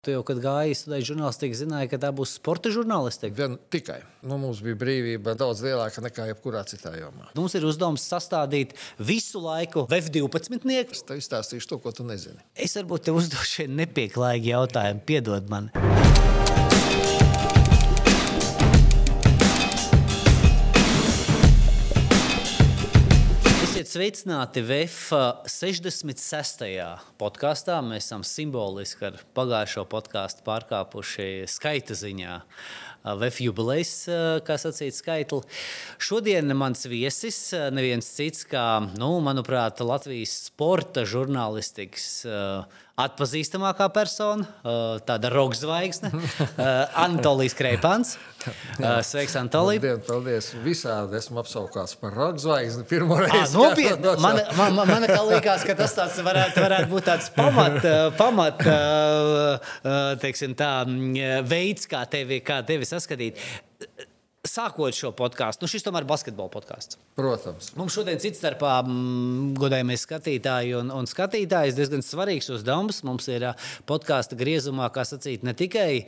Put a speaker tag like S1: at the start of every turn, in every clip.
S1: Tu jau, kad gāji studēt žurnālistiku, zināji, ka tā būs sporta žurnālistika.
S2: Vien tikai nu, mums bija brīvība daudz lielāka nekā jebkurā citā jomā.
S1: Mums ir uzdevums sastādīt visu laiku F12.
S2: Es tev izstāstīšu to, ko tu nezini.
S1: Es varbūt tev uzdošu šie nepieklājīgi jautājumi. Piedod man. Esiet sveicināti VF 66. podkāstā. Mēs esam simboliski ar pagājušo podkāstu pārkāpuši skaita ziņā. VF jubilejas, kā sacīt, skaitli. Šodien mans viesis neviens cits kā, nu, manuprāt, Latvijas sporta žurnālistikas atpazīstamākā persona, tāda roka zvaigzne, Antolijas Kreipāns. Sveiks, Antolija.
S2: Labdien, paldies. Visādi esmu apsaukāts par roka zvaigzni. Pirmo
S1: À,
S2: reizi.
S1: nopietni. Man, man, man, man liekas, ka tas tāds varētu, varētu būt tāds pamat, pamat teiksim, tā, veids, kā tevi, kā tevi saskatīt. Sākot šo podkāstu, nu šis tomēr ir basketbola podkāsts.
S2: Protams.
S1: Mums šodien, cits starpā, mm, godājamie skatītāji un, un skatītāji, diezgan svarīgs uzdevums. Mums ir ā, podkāstu griezumā, kā sacīt, ne tikai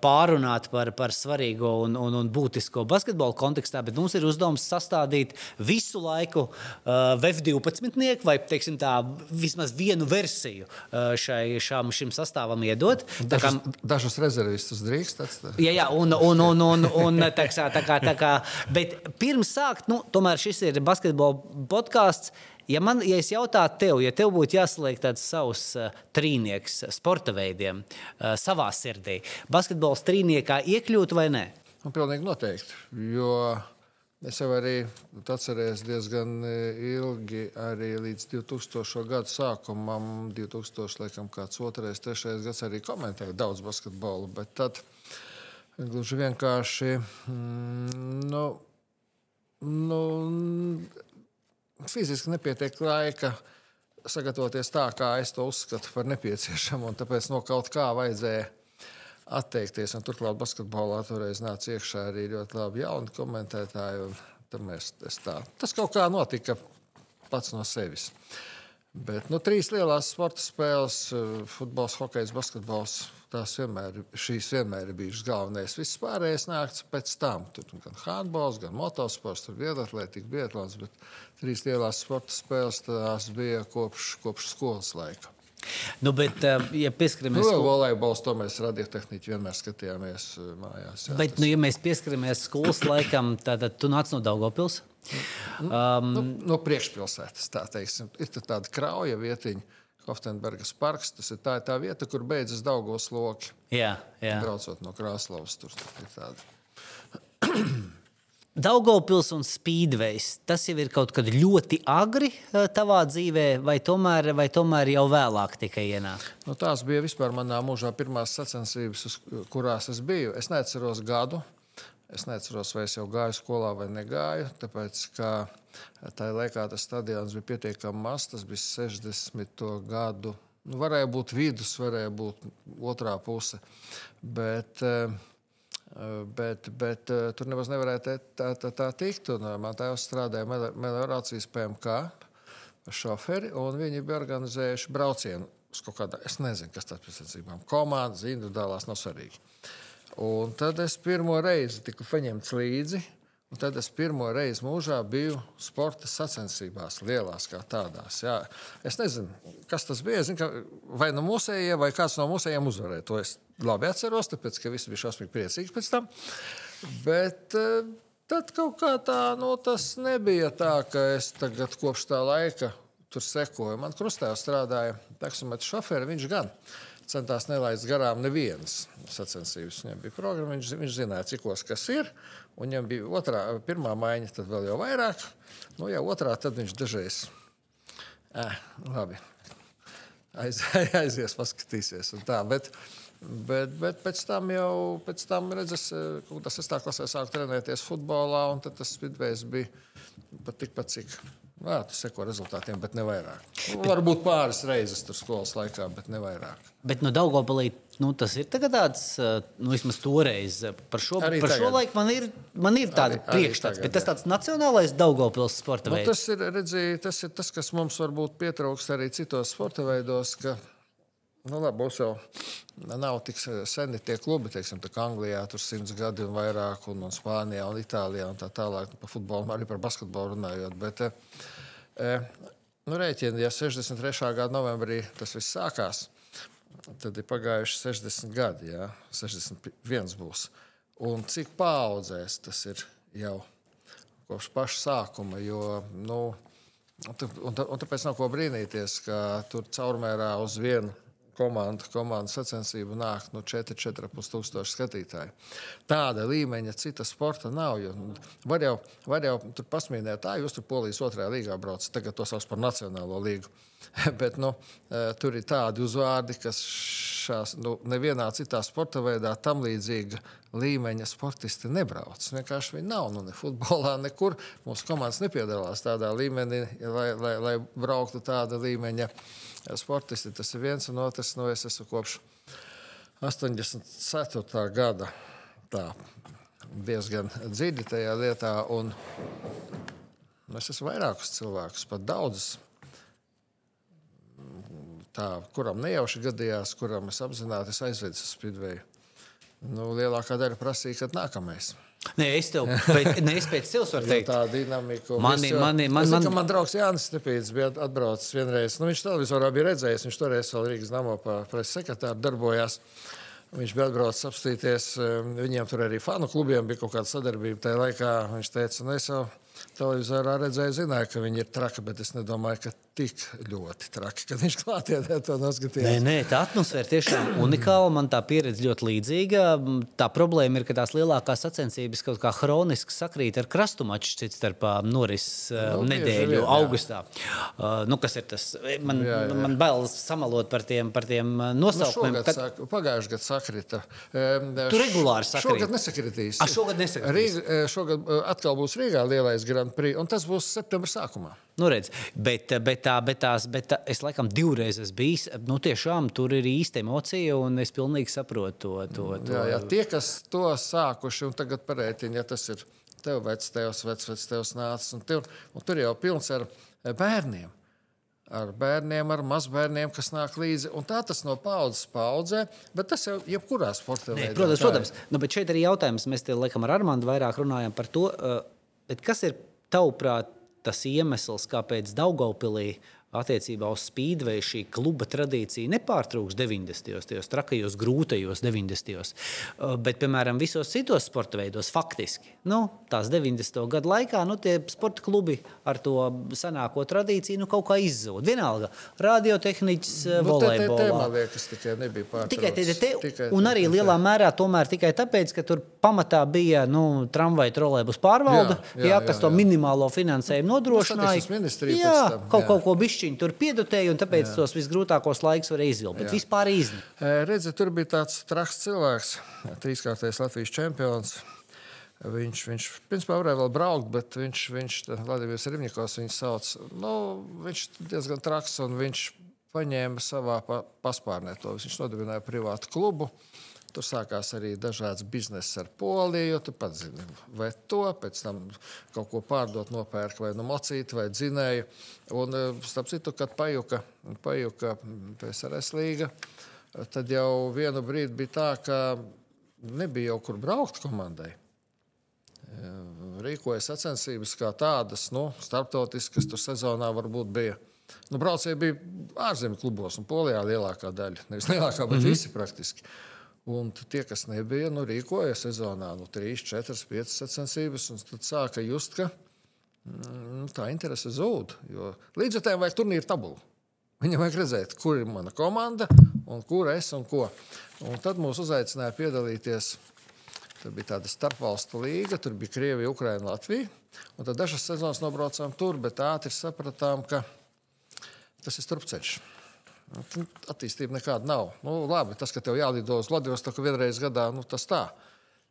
S1: pārunāt par, par svarīgo un, un, un būtisko basketbola kontekstā, bet mums ir uzdevums sastādīt visu laiku F12 vai, teiksim tā, vismaz vienu versiju šai, šām, šim sastāvam iedot. Tā kā-
S2: Dažus, dažus rezervistus drīkst atstāt.
S1: Jā, jā, un, un, un, un, un tā kā, tā kā, tā kā, bet pirms sākt, nu, tomēr šis ir basketbola podkāsts. Ja, man, ja es jautātu tev, ja tev būtu jāsaliek tāds savs uh, trīnieks sporta veidiem uh, savā sirdī, basketbols trīniekā iekļūt vai nē?
S2: Nu, pilnīgi noteikti. Jo es jau arī atceros diezgan e, ilgi, arī līdz 2000. gada sākumam, 2000. laikam, kāds otrais, trešais gads arī komentēju daudz basketbolu. Bet tad gluži vienkārši. Mm, nu, nu, fiziski nepietiek laika sagatavoties tā, kā es to uzskatu par nepieciešamu. un Tāpēc no kaut kā vajadzēja atteikties. Un turklāt basketbolā toreiz nāca iekšā arī ļoti labi jauni komentētāji. Mēs, tā, tas kaut kā notika pats no sevis. Bet nu, trīs lielās sporta spēles, eh, futbols, hokejs, basketbols. Tās vienmēr, šīs vienmēr ir bijušas galvenais. Viss pārējais nāks pēc tam. Tur gan handbols, gan motosports, tur bija atletika, biatlons. Bet trīs lielās sporta spēles tās bija kopš, kopš skolas laika.
S1: Nu, bet, uh, ja
S2: Nu,
S1: pieskaramies
S2: vēl volejbols, to mēs radiotehniķi vienmēr skatījāmies eh, mājās. Jā,
S1: Bet, nu, ja mēs pieskaramies skolas laikam, tad, tad tu nāc no Daugopils. Um,
S2: nu, no priekšpilsētas. Tā teiksim. ir tā tāda krauja vietiņa, Hoftenbergas parks. Tas ir tā, tā vieta, kur beidzas Daugos loki.
S1: jā, jā.
S2: Braucot no Krasnodas, tur ir tāda.
S1: Daugopils un Speedways. Tas jau ir kaut kad ļoti agri eh, tavā dzīvē, vai tomēr, vai tomēr jau vēlāk tikai ienāk?
S2: Nu, tās bija vispār manā mūžā pirmās sacensības, kurās es biju. Es neatceros gadu. Es neatceros, vai es jau gāju skolā vai negāju. Tāpēc, ka tajā laikā tas stadions bija pietiekami mazs, tas bija 60. gadu. Nu, varēja būt vidus, varēja būt otrā puse. Bet, eh, Bet, bet eh, tur nemaz nevarēja tā, tā, tā, tā tikt. Un, eh, man tēvs strādāja meliorācijas PMK šoferi, un viņi bija organizējuši braucienu kādu, es nezinu, kas tas tam komandas, individuālās, nav svarīgi. Un tad es pirmo reizi tiku paņemts līdzi. Un tad es pirmo reizi mūžā biju sporta sacensībās, lielās kā tādās. Jā. Es nezinu, kas tas bija. Zinu, vai no mūsējiem, vai kāds no mūsējiem uzvarēja. To es labi atceros, tāpēc ka visi bija šausmīgi priecīgi pēc tam. Bet eh, tad kaut kā tā, nu, tas nebija tā, ka es tagad kopš tā laika tur sekoju. Man krustēvs strādāja taksometru šoferi, viņš gan centās nelaist garām nevienas sacensības. Viņam bija programma, viņš, viņš zināja, cikos kas ir. Un viņam bija otrā, pirmā maiņa, tad vēl jau vairāk. Nu, jau otrā, tad viņš dažreiz. Eh, labi. Aiz, aizies, paskatīsies. Tā, bet, bet, bet pēc tam jau, pēc tam redzes, eh, kas es tā klasē sāku trenēties futbolā, un tas spidvejs bija pat tikpat, cik. Jā, tas seko rezultātiem, bet ne vairāk. Nu, Varbūt pāris reizes tur skolas laikā, bet ne vairāk.
S1: Bet no Daugopilī nu, tas ir tāds, eh, nu, vismaz toreiz eh, par šo,
S2: Arī
S1: par šo
S2: tagad.
S1: laiku man ir, man ir tāda priekšstats. Bet tas tāds nacionālais Daugopils sporta
S2: Nu,
S1: veids.
S2: tas, ir, redzi, tas ir tas, kas mums varbūt pietrūkst arī citos sporta veidos. Ka, Nu, labi, būs jau nav tik seni tie klubi, teiksim, tā kā Anglijā tur simts gadi un vairāk, un, un Spānijā un Itālijā un tā tālāk. Par futbolu, arī par basketbolu runājot. Bet, e, nu, rēķini, ja 63. gada novembrī tas viss sākās, tad ir pagājuši 60 gadi, jā, 61 būs. Un cik paudzēs tas ir jau kopš paša sākuma, jo, nu, un, un tāpēc nav ko brīnīties, ka tur caurmērā uz vienu komandu, komandu sacensību nāk no 4-4,5 tūkstoši skatītāju. Tāda līmeņa cita sporta nav. Var jau, var jau tur pasmīnēt, tā jūs tur polijas otrajā līgā braucat, tagad to sauc par nacionālo līgu. Bet nu, e, tur ir tādi uzvārdi, kas šās, nu, nevienā citā sporta veidā tam līdzīga līmeņa sportisti nebrauc. Vienkārši viņi nav nu, ne futbolā, nekur. Mūsu komandas nepiedalās tādā līmenī, lai, lai, lai brauktu tāda līmeņa sportisti. Tas ir viens un otrs. Nu, es esmu kopš 84. gada tā, diezgan dziļi tajā lietā. Un es esmu vairākus cilvēkus, pat daudzus. Tā, kuram nejauši gadījās, kuram es apzināti aizvedu uz Spidveju. Nu, lielākā daļa prasīja, kad nākamais.
S1: Nē, es tev pēc, ne, es pēc sevis varu teikt,
S2: tā dinamika.
S1: Mani, jau, mani, man,
S2: man, man draugs Jānis Stepīts bija atbraucis vienreiz. Nu, viņš televizorā bija redzējis, viņš toreiz vēl Rīgas namā pa preses sekretāru darbojās. Viņš bija atbraucis apstīties. Um, viņiem tur arī fanu klubiem bija kaut kāda sadarbība. Tajā laikā viņš teica, nu es jau televizorā redzēju, zināju, ka viņi ir traki, bet es nedomāju, ka tik ļoti traki, kad viņš klātienē to noskatījās.
S1: Nē, nē, tā atmosfēra tiešām unikāla. Man tā pieredze ļoti līdzīga. Tā problēma ir, ka tās lielākās sacensības kaut kā hroniski sakrīt ar krastumaču cits starpā norises nu, nedēļu vien, augustā. Uh, nu, kas ir tas? Man, jā, jā. man bail samalot par tiem, par tiem nosaukumiem.
S2: Nu, kad... sak, pagājuši gadu sakrita. Um,
S1: tu regulāri sakrīt.
S2: Šogad nesakritīs.
S1: A, šogad nesakritīs.
S2: Rīga, šogad atkal būs Rīgā lielais Grand Prix, un tas būs septembra sākumā.
S1: Nu, redz, bet, bet, tā, bet, tās, bet tā, es laikam divreiz esmu bijis. Nu, tiešām tur ir īsta emocija, un es pilnīgi saprotu to. to, to.
S2: Jā, jā, tie, kas to sākuši, un tagad parēķina, ja tas ir tev vecs, tevs, vecs, vecs, tevs nācis, un, tev, un tur jau pilns ar bērniem. Ar bērniem, ar mazbērniem, kas nāk līdzi. Un tā tas no paudzes paudzē, bet tas jau jebkurā sportā
S1: ir. Protams, protams. Nu, bet šeit ir jautājums, mēs te laikam ar Armānu vairāk runājam par to, uh, kas ir tavuprāt tas iemesls, kāpēc Daugaupilī attiecībā uz spīdveju šī kluba tradīcija nepārtrūks 90. tajos trakajos, grūtajos 90. Uh, bet, piemēram, visos citos sporta veidos faktiski nu, tās 90. gadu laikā nu, tie sporta klubi ar to senāko tradīciju nu, kaut kā izzūd. Vienalga, radiotehniķis, nu, volejbolā.
S2: Liekas, tikai nebija pārāk.
S1: Tikai TTT, un arī lielā mērā tomēr tikai tāpēc, ka tur pamatā bija nu, tramvaju trolēbus pārvalde, jā, jā, jā, kas jā, jā. to minimālo finansējumu nodrošināja.
S2: Nu, jā,
S1: kaut, jā. kaut ko bišķi bišķiņu tur piedotēja, un tāpēc Jā. tos visgrūtākos laikus varēja izvilkt. Bet Jā. vispār izni.
S2: Redzi, tur bija tāds traks cilvēks, trīskārtais Latvijas čempions. Viņš, viņš principā varēja vēl braukt, bet viņš, viņš Latvijas Rīgniekos viņu sauc. Nu, viņš diezgan traks un viņš paņēma savā paspārnē to. Viņš nodibināja privātu klubu. Tur sākās arī dažādas biznesa ar poliju. Tu pats zini, vai to pēc tam kaut ko pārdot, nopērk vai nu mocīt, vai dzinēju. Un, eh, starp citu, kad pajuka, pajuka PSRS līga, tad jau vienu brīdi bija tā, ka nebija jau kur braukt komandai. Eh, rīkoja sacensības kā tādas, nu, starptautiskas, tur sezonā varbūt bija. Nu, braucēji bija ārzemju klubos, un Polijā lielākā daļa. Nevis lielākā, bet mm -hmm. visi praktiski. Uh, Un tie, kas nebija, nu, rīkoja sezonā nu, 3, 4, 5 sacensības, tad sāka just, ka mm, tā interese zūd. Līdz ar to vajag turnīru tabulu. Viņam vajag redzēt, kur ir mana komanda un kur es un ko. Un tad mūs uzaicināja piedalīties. Tur bija tāda starpvalstu līga, tur bija Krievija, Ukraina, Latvija. Un tad dažas sezonas nobraucām tur, bet ātri sapratām, ka tas ir strupceļš. Nu, attīstība nekāda nav. Nu, labi, tas, ka tev jālido uz Latvijas vienreiz gadā, nu, tas tā.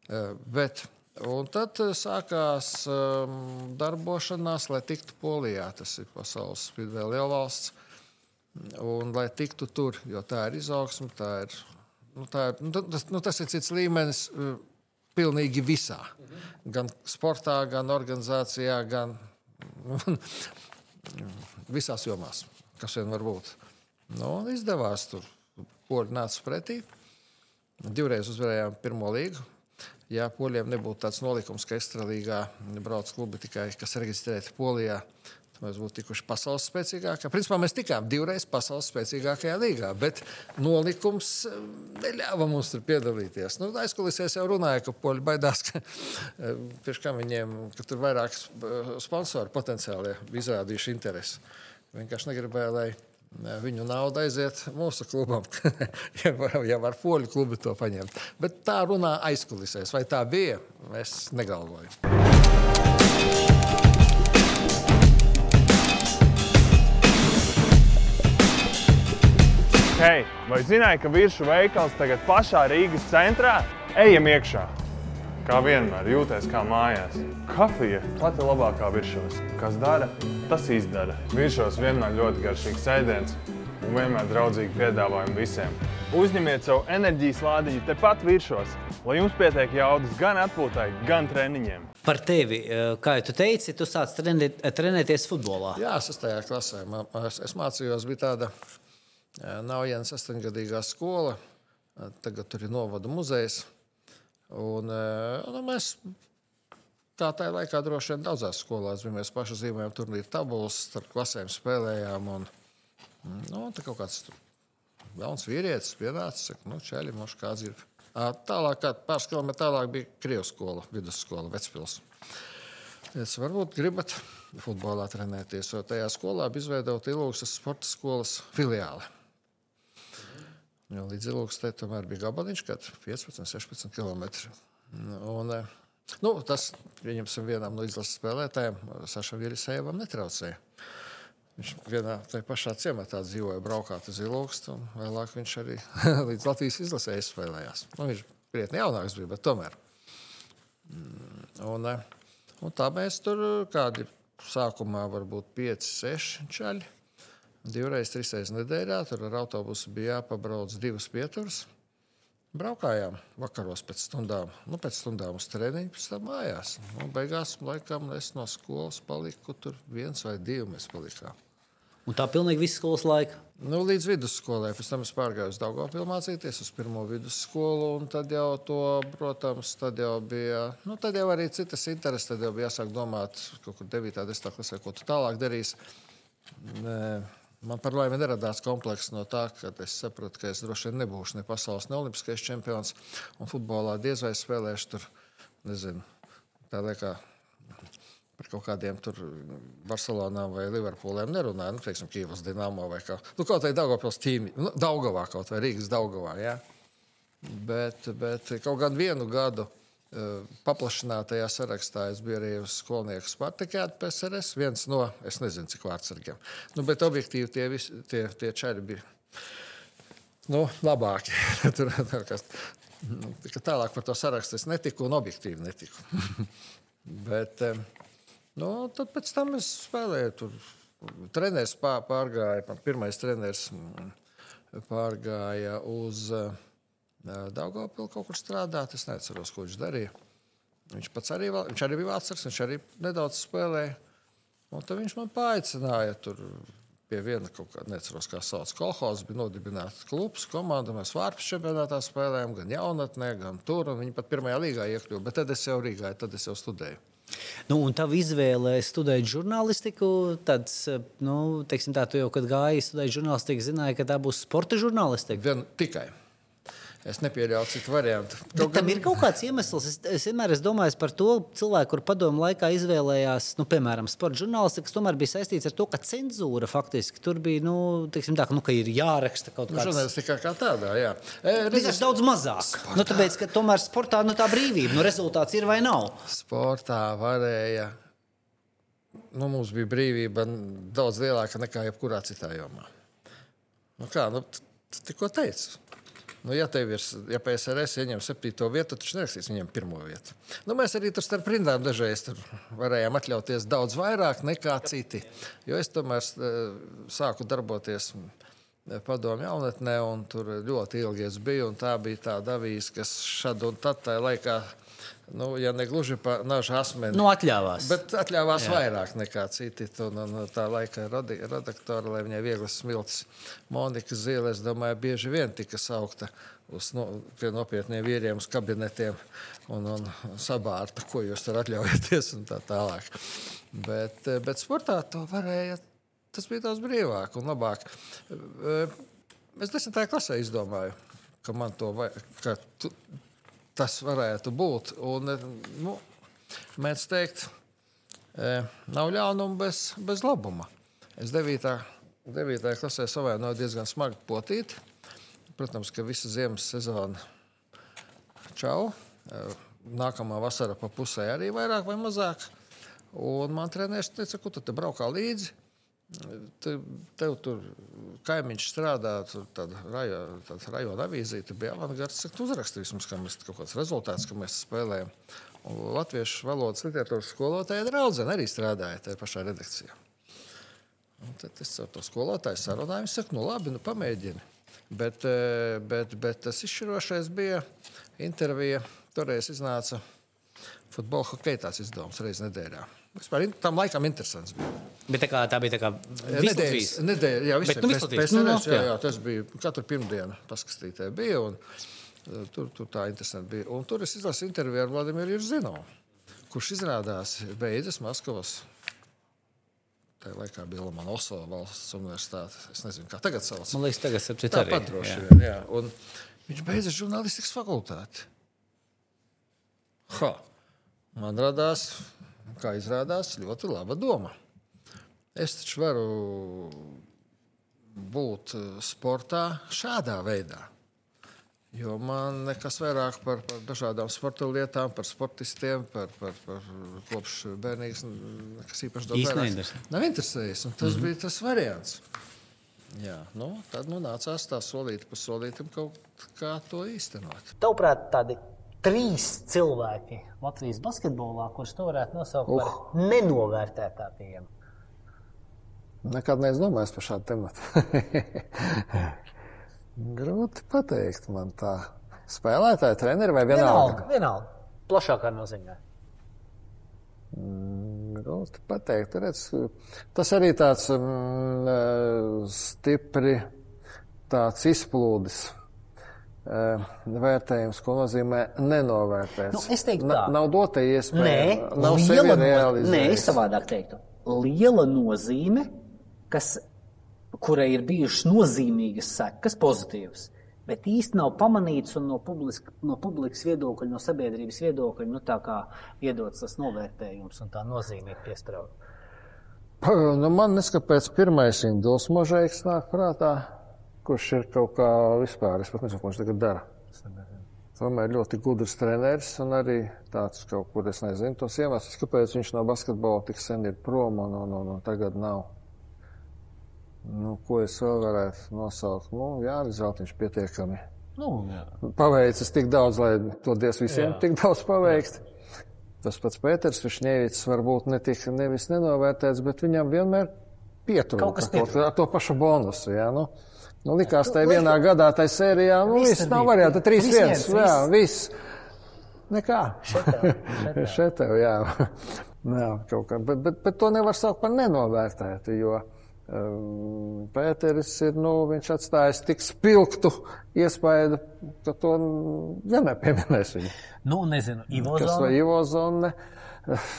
S2: E, bet, un tad e, sākās um, darbošanās, lai tiktu Polijā. Tas ir pasaules spīdvēja lielvalsts. Un lai tiktu tur, jo tā ir izaugsme, tā ir, nu, tā ir, nu, tas, nu, tas ir cits līmenis pilnīgi visā. Gan sportā, gan organizācijā, gan visās jomās, kas vien var būt. Nu, izdevās tur poļi nāca pretī. Divreiz uzvarējām pirmo līgu. Ja poļiem nebūtu tāds nolikums, ka Ekstralīgā brauc klubi tikai, kas reģistrēti Polijā, tad mēs būtu tikuši pasaules spēcīgākā. Principā mēs tikām divreiz pasaules spēcīgākajā līgā, bet nolikums eh, neļāva mums tur piedalīties. Nu, Aizkulisēs jau runāja, ka poļi baidās, ka, eh, viņiem ka tur vairāk sponsori potenciāli izrādījuši interesi. Vienkārši negribēja, lai viņu nauda aiziet mūsu klubam, ja, var, ja var poļu klubi to paņemt. Bet tā runā aizkulisēs. Vai tā bija? Es negalvoju.
S3: Hei, vai zināji, ka virsmu veikals tagad pašā Rīgas centrā? Ejam iekšā! Kā vienmēr, jūties kā mājās. Kafija pati labākā virsmas. Kas dara, tas izdara. Virsmas vienmēr ļoti garšīgs ēdiens un vienmēr draudzīgi piedāvājumi visiem. Uzņemiet savu enerģijas lādiņu tepat virsmas, lai jums pietiek jaudas gan atpūtai, gan treniņiem.
S1: Par tevi, eh, kā jau teici, tu sāc trenēt, trenēties futbolā.
S2: Jā, sastajā klasē. Es, es mācījos, bija tāda eh, Naujienas astoņgadīgā skola. Tagad tur ir novada muzejs. Un, eh, nu, mēs tā tajā laikā droši vien daudzās skolās bijām. Mēs paši zīmējām turnīru tabulas, starp klasēm spēlējām. Un, nu, tā kaut kāds jauns vīrietis pienāca, saka, nu, čēļi, moši kāds ir. Tālāk, kā pāris kilometri tālāk bija Krievijas skola, vidusskola, Vecpils. Es varbūt gribat futbolā trenēties, jo tajā skolā bija izveidota Ilūksas sporta skolas filiāle. Jo līdz Ilūkstai tomēr bija gabaliņš, kad 15, 16 km. Un, eh, nu, tas, pieņemsim, vienam no izlases spēlētājiem, Sašam Virisēvam, netraucēja. Viņš vienā tajā pašā ciematā dzīvoja, braukāt uz Ilūkstu, un vēlāk viņš arī līdz Latvijas izlasē izspēlējās. Nu, viņš krietni jaunāks bija, bet tomēr. Mm, un, eh, un tā mēs tur kādi sākumā varbūt 5, 6 čaļi divreiz, trīsreiz nedēļā. Tur ar autobusu bija jāpabrauc divas pieturas. Braukājām vakaros pēc stundām, nu, pēc stundām uz treniņu, pēc tam mājās. Nu, beigās, laikam, es no skolas paliku tur viens vai divi mēs palikām.
S1: Un tā pilnīgi visu skolas laika?
S2: Nu, līdz vidusskolai. Pēc tam es pārgāju uz Dārgopilu mācīties, uz pirmo vidusskolu. Tad jau to, protams, tad jau bija, nu, tad jau arī citas intereses. Tad jau bija jāsāk domāt, kaut kur 9. un 10. klasē, ko tu tālāk darīsi. Man par laimi neradās komplekss no tā, ka es sapratu, ka es droši vien nebūšu ne pasaules, ne olimpiskais čempions. Un futbolā diez vai spēlēšu tur, nezinu, tā laikā. Par kaut kādiem tur Barcelonām vai Liverpooliem nerunāju. Nu, teiksim, Kīvas Dienāmo vai kā. Nu, kaut kā Daugavpils tīmi, nu, Daugavā kaut vai Rīgas Daugavā, jā. Bet, bet kaut gan vienu gadu paplašinātajā sarakstā es biju arī skolnieku Spartakēta PSRS, viens no, es nezinu, cik vārdsargiem. Nu, bet objektīvi tie, visi, tie, tie čari bija nu, labāki. Tur, kas, nu, tālāk par to sarakstu es netiku un objektīvi netiku. bet, nu, tad pēc tam es spēlēju tur. Treneris pārgāja, pirmais treneris mm, pārgāja uz uh, Daugopilī kaut kur strādāt. Es neatceros, ko viņš darīja. Viņš pats arī, viņš arī bija vācis, viņš arī nedaudz spēlēja. Un tad viņš man paaicināja tur pie viena kaut kā, neatceros, kā sauc, kolhozs, bija nodibināts klubs, komanda. Mēs vārpus čempionātā spēlējām, gan jaunatnē, gan tur. Viņi pat pirmajā līgā iekļuva, bet tad es jau Rīgā, tad es jau studēju.
S1: Nu, un tā izvēle studēt žurnālistiku, tad, nu, teiksim, tā, tu jau, kad gāji studēt žurnālistiku, zināji, ka tā būs sporta žurnālistika.
S2: Vien, tikai. Es nepieļauju citu variantu.
S1: Kaut tam ir kaut kāds iemesls. Es, es vienmēr esmu domājis par to cilvēku, kur padomu laikā izvēlējās, nu, piemēram, sporta žurnālistiku, kas tomēr bija saistīts ar to, ka cenzūra faktiski tur bija, nu, teiksim, tā, ka, nu, ka ir jāraksta kaut
S2: nu, kāds. Žurnālistika kā tādā, jā.
S1: E, Redzēs, daudz mazāk. Sportā. Nu, tāpēc, ka tomēr sportā nu, tā brīvība, nu, rezultāts ir vai nav.
S2: Sportā varēja. Nu, mums bija brīvība daudz lielāka nekā jebkurā citā jomā. Nu, kā, nu, tikko teicu. Nu, ja tev ir, ja PSRS ieņem septīto vietu, tad viņš nerakstīs viņam pirmo vietu. Nu, mēs arī tur starp rindām dažreiz varējām atļauties daudz vairāk nekā citi. Jo es tomēr eh, sāku darboties padomju jaunatnē, un tur ļoti ilgi es biju. Tā bija tāda avīze, kas šad un tad tajā laikā nu, ja ne gluži pa nažu asmeni.
S1: Nu, atļāvās.
S2: Bet atļāvās Jā. vairāk nekā citi. Un, un, un tā laika redaktora, lai viņai viegli smilts, Monika Zīle, es domāju, bieži vien tika saukta uz no, pie nopietniem vīriem, uz kabinetiem un, un sabārta, ko jūs tur atļaujaties un tā tālāk. Bet, bet sportā to varēja. Tas bija daudz brīvāk un labāk. Es desmitajā klasē izdomāju, ka man to vajag, tas varētu būt. Un, nu, mēs teikt, e, nav ļaunuma bez, bez labuma. Es 9. 9. klasē savainoju diezgan smagi potīti. Protams, ka visa ziemas sezona čau. E, nākamā vasara pa pusē arī vairāk vai mazāk. Un man treneris teica, ka tu te braukā līdzi. Te, tev tur kaimiņš strādā, tur rajo, rajona avīzīte bija avangards. Tu uzraksti vismaz, ka mēs kaut kāds rezultāts, ka mēs spēlējam. Un latviešu valodas literatūras skolotāja draudzene arī strādāja tajā pašā redakcijā. Un tad es ar to skolotāju sarunāju, viņš saka, nu labi, nu pamēģini. Bet, eh, bet, bet tas izšķirošais bija intervija. Toreiz iznāca futbola hokeja izdevums reizes nedēļā. Vispār tam laikam interesants bija.
S1: Bet tā, kā, tā bija tā kā
S2: nedēļas, nedēļa, jā, visiem,
S1: Bet, nu,
S2: pēc, pēc
S1: Nu,
S2: nedēļas,
S1: nu,
S2: jā,
S1: jā.
S2: tas bija katru pirmdienu paskatītē bija. Un, uh, tur, tur tā interesanti bija. Un tur es izlasīju interviju ar Vladimiru Zinovu, kurš izrādās beidzas Maskavas. Tajā laikā bija Lomonosova valsts universitāte. Es nezinu, kā tagad sauc.
S1: Man liekas, tagad sapcīt
S2: Tā
S1: arī.
S2: pat droši vien. Jā. Un viņš beidza žurnālistikas fakultāti. Ha. Man radās, kā izrādās, ļoti laba doma. Es taču varu būt eh, sportā šādā veidā. Jo man nekas vairāk par, par dažādām sporta lietām, par sportistiem, par, par, par kopš bērnības nekas īpaši daudz
S1: neinteresē.
S2: nav interesējis. Tas mm -hmm. bija tas variants. Jā, nu, tad nu, nācās tā solīt pa solītam kaut kā to īstenot.
S4: Tavuprāt, tādi trīs cilvēki Latvijas basketbolā, kurus tu varētu nosaukt par uh. nenovērtētākajiem.
S2: Nekad neesmu domājis par šādu tematu. Grūti pateikt, man tā spēlētāja, treneri vai vienalga.
S4: Vienalga, vienalga. Plašākā nozīmē.
S2: Grūti pateikt. Redz, tas arī tāds mm, stipri tāds izplūdes. Vērtējums, ko nozīmē nenovērtēts.
S4: Nu, es teiktu
S2: Na-
S4: tā.
S2: nav dota iespēja.
S4: Nē,
S2: nav
S4: liela no-
S2: realizējis.
S4: Nē, es savādāk teiktu. Liela nozīme, kas, kurai ir bijušas nozīmīgas sekas, pozitīvas, bet īsti nav pamanīts un no, publiska, no publikas viedokļa, no sabiedrības viedokļa, nu, tā kā iedots tas novērtējums un tā nozīme ir piesprāta.
S2: Nu, man neskapēc pirmais Induls Možaiks nāk prātā, kurš ir kaut kā vispār, es pat nezinu, ko viņš tagad dara. Tomēr ļoti gudrs treneris un arī tāds kaut kur, es nezinu, tos iemeslus, kāpēc viņš no basketbola tik sen ir prom un, un, un, un tagad nav. Nu, ko es vēl varētu nosaukt? Nu, jā, Zeltiņš pietiekami
S4: Nu, jā.
S2: paveicis tik daudz, lai to dievs visiem jā. tik daudz paveikt. Tas pats Pēters Višņēvits varbūt netika nevis nenovērtēts, bet viņam vienmēr pietrūka
S4: Kaut kas
S2: kaut kā to pašu bonusu. Jā, nu. Nu, likās, tai
S4: Nu,
S2: vienā gadā, tai sērijā, nu,
S4: Viss
S2: nav trīs
S4: Viss
S2: viens,
S4: viens,
S2: jā, viss. Nekā. Šeit tev, jā. jā kaut kā, bet, bet, bet to nevar saukt par nenovērtētu, jo um, Pēteris ir, nu, viņš atstājis tik spilgtu iespēju, ka to vienmēr pieminēs viņu.
S4: Nu, nezinu, Ivo
S2: Kas vai
S4: Zona.
S2: Ivo Zonne?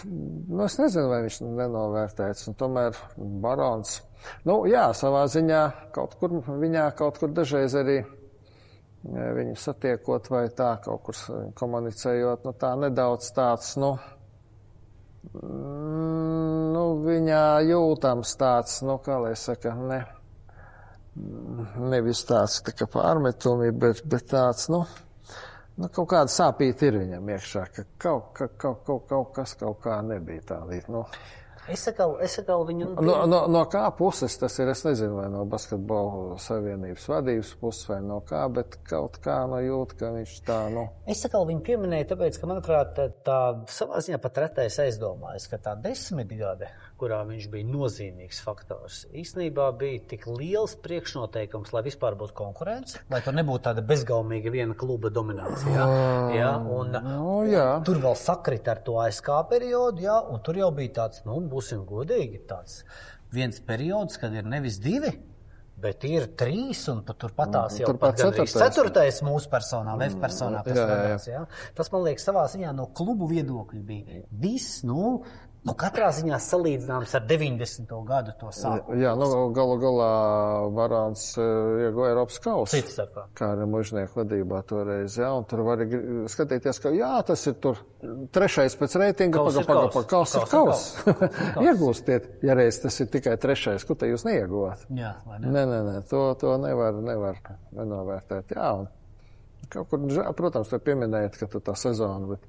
S2: Nu, es nezinu, vai viņš nenovērtēts. Un tomēr barons. Nu, jā, savā ziņā kaut kur viņā kaut kur dažreiz arī ja, viņu satiekot vai tā kaut kur komunicējot, nu tā nedaudz tāds, nu, mm, nu viņā jūtams tāds, nu, kā lai saka, ne, nevis tāds tā kā pārmetumi, bet, bet tāds, nu, Nu, kaut kāda sāpīga ir viņam iekšā, ka kaut, ka, kaut, kaut, kaut kas kaut kā nebija tā līdz. Nu,
S4: Es saku, es saku viņu.
S2: no, no, no kā puses tas ir? Es nezinu, vai no basketbola savienības vadības puses vai no kā, bet kaut kā no jūt, ka viņš tā, nu,
S4: Es saku, viņu pieminēju, tāpēc, ka, manuprāt, tā, tā savā ziņā pat retais aizdomājas, ka tā desmitgade kurā viņš bija nozīmīgs faktors, īstenībā bija tik liels priekšnoteikums, lai vispār būtu konkurence, lai tur nebūtu tāda bezgaumīga viena kluba dominācija. Ja? Un,
S2: Nu, jā.
S4: Tur vēl sakrita ar to ASK periodu, jā, un tur jau bija tāds, nu, būsim godīgi, tāds viens periods, kad ir nevis divi. Bet ir trīs, un pat turpat tās jau
S2: turpat
S4: pat
S2: ceturtais.
S4: ceturtais mūsu personā, Vēstures personā. kas
S2: jā, jā, jā.
S4: Tas, man liekas, savā ziņā no klubu viedokļa bija viss, nu, nu katrā ziņā salīdzināms ar 90. gadu to sākumu.
S2: Jā, nu, galu galā Varāns uh, ieguva Eiropas kausu.
S4: Cits starpā.
S2: Kā ar mužnieku vadībā toreiz, jā, un tur var skatīties, ka jā, tas ir tur trešais pēc reitinga, paga, paga, paga, kauss ir
S4: kauss.
S2: Iegūstiet, ja reiz tas ir tikai trešais, ko te jūs neieguvāt.
S4: Jā, vai ne?
S2: Nē, nē, nē, to, to nevar, nevar nenovērtēt. Jā, un kaut kur, protams, te pieminējat, ka tu tā sezona, bet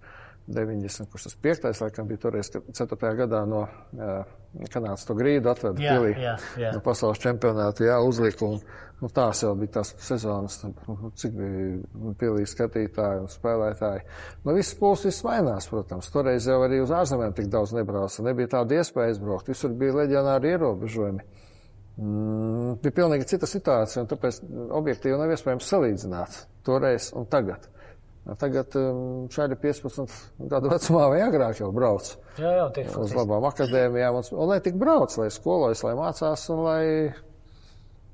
S2: 90, kurš tas piektais, laikam, bija toreiz, kad 4. gadā no uh, Kanādas to grīdu atveda
S4: Jā,
S2: pilī
S4: jā, jā.
S2: no pasaules čempionāta, jā, uzlika, un nu, tās jau bija tās sezonas, nu, cik bija pilī skatītāji un spēlētāji. Nu, viss pūls viss mainās, protams. Toreiz jau arī uz ārzemēm tik daudz nebrauca, nebija tāda iespēja izbraukt, visur bija leģionāri ierobežojumi. Mm, bija pilnīgi cita situācija, un tāpēc objektīvi nav iespējams salīdzināt toreiz un tagad. Tagad um, šādi 15 gadu vecumā vai agrāk jau brauc
S4: Jā, jā, tiek
S2: uz
S4: faktiski.
S2: labām akadēmijām, un, un lai tik brauc, lai skolojas, lai mācās, un lai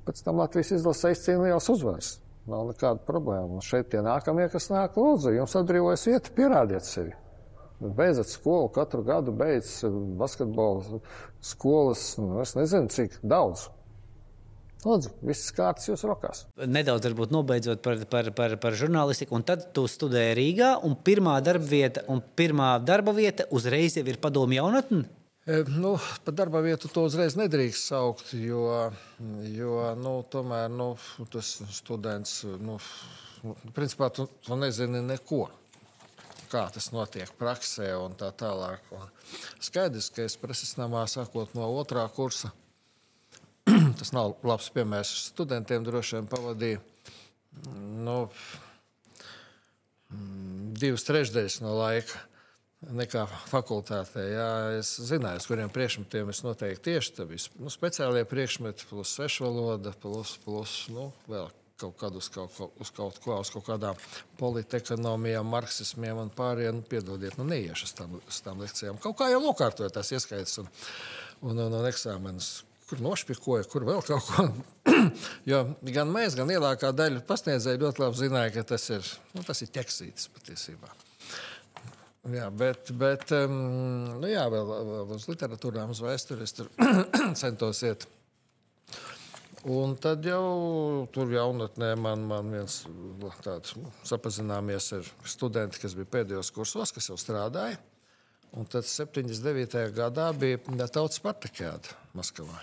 S2: pēc tam Latvijas izlasē izcīnīja liels uzvaras. Nav nekāda problēma. Un šeit tie nākamie, kas nāk, lūdzu, jums atbrīvojas vieta, pierādiet sevi. Beidzat skolu, katru gadu beidz basketbola skolas, nu, es nezinu, cik daudz. Lūdzu, viss kārtas jūsu rokās.
S1: Nedaudz varbūt nobeidzot par, par, par, par žurnālistiku, un tad tu studēji Rīgā, un pirmā darba vieta, un pirmā darba vieta uzreiz jau ir padomu jaunatne.
S2: E, Nu, par darba vietu to uzreiz nedrīkst saukt, jo, jo nu, tomēr nu, tas students, nu, nu, principā tu, tu nezini neko. Kā tas notiek praksē un tā tālāk. Un skaidrs, ka es preses namā sākot no otrā kursa, tas nav labs piemērs studentiem droši vien pavadīja. Nu, mm, divas trešdaļas no laika nekā fakultātē. Jā, es zināju, uz kuriem priekšmetiem es noteikti tieši tā bija. Nu, speciālie priekšmeti, plus svešvaloda, plus, plus nu, vēl kaut kādu uz kaut, uz kaut ko, uz kaut kādām politekonomijām, marksismiem un pārējiem. Nu, piedodiet, nu neiešu uz tām, uz tām lekcijām. Kaut kā jau nokārtoju tās ieskaitas un, un, un, un eksāmenus. Kur nošpikoja, kur vēl kaut ko. jo gan mēs, gan lielākā daļa pasniedzēju ļoti labi zināja, ka tas ir, nu, tas ir ķeksītis patiesībā. Jā, bet, bet um, nu jā, vēl, vēl uz literatūrām, uz vēsturi es tur centos iet. Un tad jau tur jaunatnē man, man viens tāds nu, sapazināmies ar studenti, kas bija pēdējos kursos, kas jau strādāja. Un tad 79. gadā bija tautas partikāda Maskavā.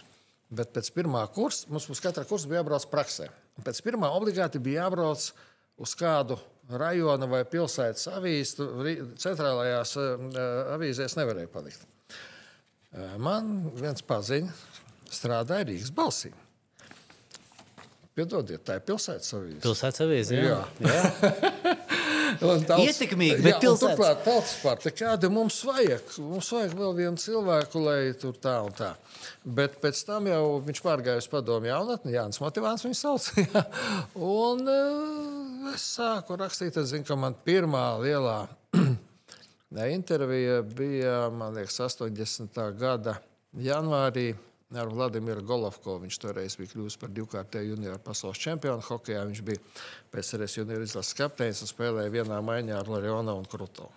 S2: Bet pēc pirmā kursa mums uz katra kursa bija jābrauc praksē. Un pēc pirmā obligāti bija jābrauc uz kādu rajona vai pilsētas avīzi. Centrālajās eh, avīzēs nevarēja palikt. Eh, Man viens paziņš strādāja Rīgas balsī. Piedodiet, tā ir pilsētas avīze.
S1: Pilsētas avīze. Jā.
S2: Jā.
S1: Jā.
S2: Tauts-
S1: Ietekmīgi,
S2: Jā,
S1: bet
S2: un
S1: pilsētas.
S2: Turklāt tautas partija, kāda mums vajag? Mums vajag vēl vienu cilvēku, lai tur tā un tā. Bet pēc tam jau viņš pārgāja uz padomu jaunatni, Jānis Motivāns viņu sauc. jā. un uh, es sāku rakstīt, es zinu, ka man pirmā lielā intervija bija, man liekas, 80. gada janvārī. Ar Vladimiru Golovko viņš toreiz bija kļuvis par divkārtēju junioru pasaules čempionu hokeja. Viņš bija PSRS junioru izlases kapteinis un spēlēja vienā maiņā ar Larionu un Krutovu.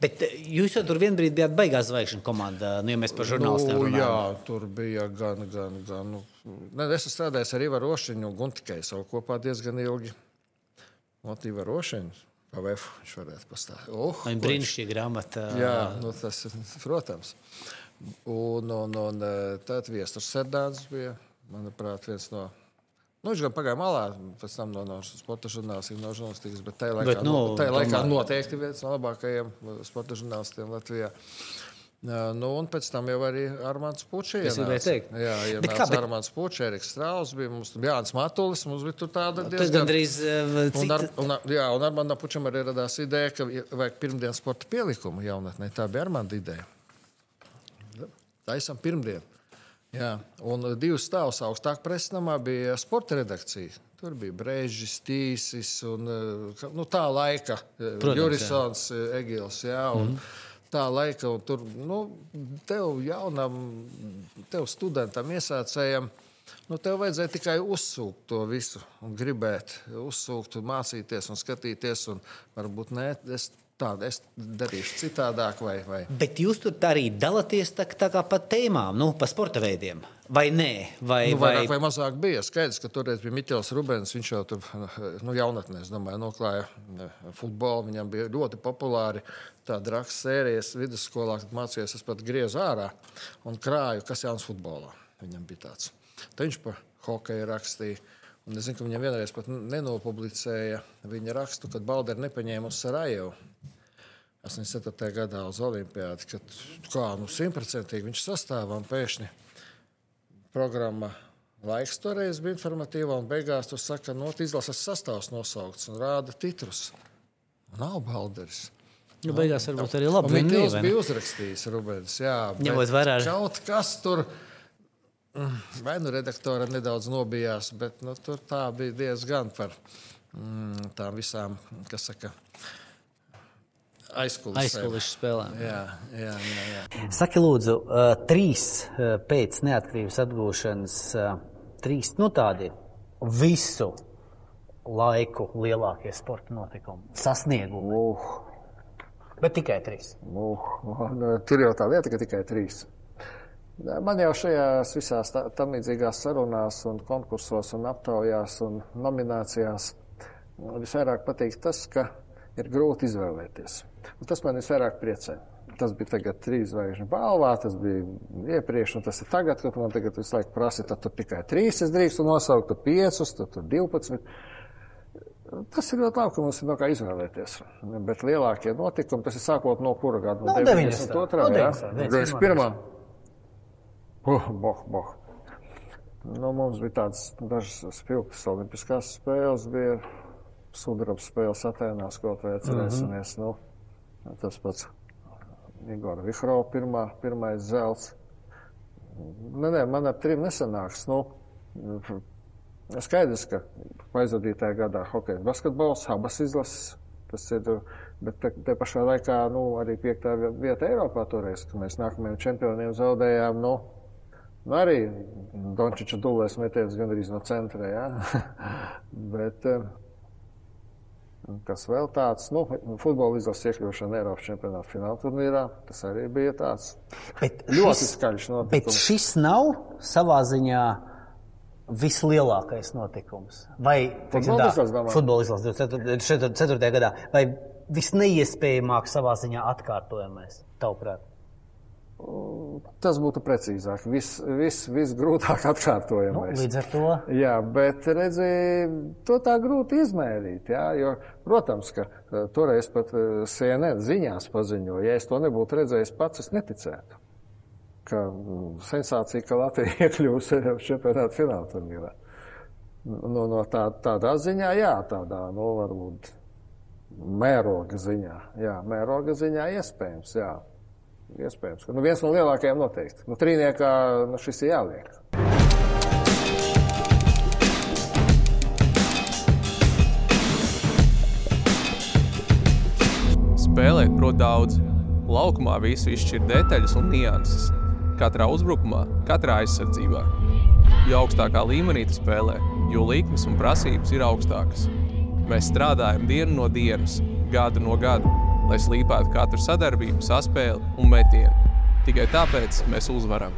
S1: Bet eh, jūs jau tur vienbrīd bijāt beigās zvaigžņu komandā, nu, ja mēs par žurnālistiem
S2: Nu,
S1: runājam.
S2: jā, tur bija gan, gan, gan. Nu, ne, es esmu strādājis ar Ivaru Rošiņu un Guntikai savu kopā diezgan ilgi. Ot, Ivaru Rošiņu, pa VF viņš varētu pastāstīt. Oh,
S1: Viņa brīnišķīga grāmata.
S2: Jā, nu, tas protams. Un, un, un eh, tad Viestures Serdāns bija, manuprāt, viens no. Nu, viņš gan pagāja malā, pēc tam no, no sporta žurnālistikas, no žurnālistikas, bet tajā laikā,
S1: Bet, nu,
S2: nu, tajā laikā
S1: tomēr.
S2: noteikti viens no labākajiem sporta žurnālistiem Latvijā. Jā, Nu, un pēc tam jau arī Armāns Puķis. Jā, ja
S1: Bet kā, bet-
S2: Armāns Puķis, Eriks Strauss bija, mums Jānis Matulis, mums bija tur tāda
S1: Tas
S2: diezgan...
S1: gandrīz eh,
S2: Un ar,
S1: cita.
S2: un, jā, un ar mani pučam arī radās ideja, ka vajag pirmdienas sporta pielikumu jaunatnē. Tā bija ar mani ideja. Taisam pirmdien. Jā, un divas stāvus augstāk presnamā bija sporta redakcija. Tur bija Brīsīs, Tīsis un nu, tā laika Jurisons, Egils. Jā, un, mm -hmm. Tā laika, un tur nu, tev jaunam, tev studentam, iesācējam, nu, tev vajadzēja tikai uzsūkt to visu un gribēt, uzsūkt, un mācīties un skatīties. Un varbūt ne, es tādu es darīšu citādāk. Vai, vai.
S1: Bet jūs tur arī dalāties tā, tā kā pa tēmām, nu, pa sporta veidiem. Vai nē? Vai,
S2: nu, vairāk vai... vai mazāk bija. Skaidrs, ka toreiz bija Mikls Rubens. Viņš jau tur nu, jaunatnē, domāju, noklāja futbolu. Viņam bija ļoti populāri tāda raksta sērijas vidusskolā, kad mācījos, es pat griezu ārā un krāju, kas jauns futbolā. Viņam bija tāds. Tad viņš par hokeju rakstīja. Un es zinu, ka viņam vienreiz pat nenopublicēja viņa rakstu, kad Balderi nepaņēma uz Sarajevu. 87. gadā uz Olimpiādu, kad kā nu, simtprocentīgi viņš sastāvā un pēkšņi programma laiks toreiz bija informatīva, un beigās tur saka, no nu, izlases sastāvs nosaukts un rāda titrus. Nav Balderis.
S1: Nu, beigās varbūt arī labi.
S2: Viņš bija uzrakstījis Rubens. Jā,
S1: ņemot vērā.
S2: Kaut kas tur Mm, vai nu redaktora nedaudz nobijās, bet nu, tur tā bija diezgan par mm, tām visām, kas saka.
S1: Aizkulisku spēlēm.
S2: Jā, jā, jā, jā.
S1: Saki, lūdzu, trīs pēc neatkarības atgūšanas, trīs nu, tādi visu laiku lielākie sporta notikumi, sasniegumi. Uh. Bet tikai trīs.
S2: Uh, uh, tur jau tā lieta, ka tikai trīs. Man jau šajās visās tam līdzīgās sarunās, un konkursos, un aptaujās un nominācijās visvairāk patīk tas, ka ir grūti izvēlēties. Un tas man visvairāk priecē. Tas bija tagad trīs zvaigžņu balvā, tas bija iepriekš, un tas ir tagad, kad man tagad visu laiku prasa, tad tur tikai trīs es drīkstu nosaukt, tur piecus, tur, tur divpadsmit. Tas ir ļoti labi, ka mums ir no kā izvēlēties. Bet lielākie notikumi, tas ir sākot no kura gada?
S1: No 92.
S2: No 91. Uh, boh, boh. Nu, mums bija tādas dažas spilgtas olimpiskās spēles, bija sudraba spēles Atēnās, kaut vai atcerēsimies. Mm -hmm. nu, tas pats Igor Vihro pirmā, pirmais zelts. Nē, nē, man ap trim nesanāks. Nu, skaidrs, ka aizvadītajā gadā hokeja basketbols, abas izlases. Tas ir, bet te, te pašā laikā nu, arī piektā vieta Eiropā toreiz, kad mēs nākamajiem čempioniem zaudējām. Nu, Nu, arī Dončiča dūlēs metiens gandrīz no centra. Ja? Bet, eh, kas vēl tāds, nu, futbola izlases iekļūšana Eiropas čempionāta fināla turnīrā, tas arī bija tāds bet ļoti šis, skaļš notikums.
S1: Bet šis nav savā ziņā vislielākais notikums. Vai
S2: futbola izlases
S1: futbola izlases 24. gadā, vai visneiespējamāk savā ziņā atkārtojamais, tavuprāt?
S2: Tas būtu precīzāk, viss vis, vis grūtāk atkārtojamais.
S1: Nu, līdz ar to.
S2: Jā, bet redzi, to tā grūti izmērīt. Jā, jo, protams, ka eh, toreiz pat eh, CNN ziņās paziņoja, ja es to nebūtu redzējis pats, es neticētu. Ka mm, sensācija, ka Latvija iekļūs čempionāta fināla turnīrā. No, no tā, tādā ziņā, jā, tādā, nu, varbūt mēroga ziņā. Jā, mēroga ziņā iespējams, jā. Iespējams, ka nu, viens no lielākajiem noteikti. Nu, trīniekā nu, šis ir jāliek.
S3: Spēlēt prot daudz. Laukumā visu izšķir detaļas un nianses. Katrā uzbrukumā, katrā aizsardzībā. Jo augstākā līmenī tu spēlē, jo likmes un prasības ir augstākas. Mēs strādājam dienu no dienas, gadu no gada lai slīpētu katru sadarbību, saspēli un metienu. Tikai tāpēc mēs uzvaram.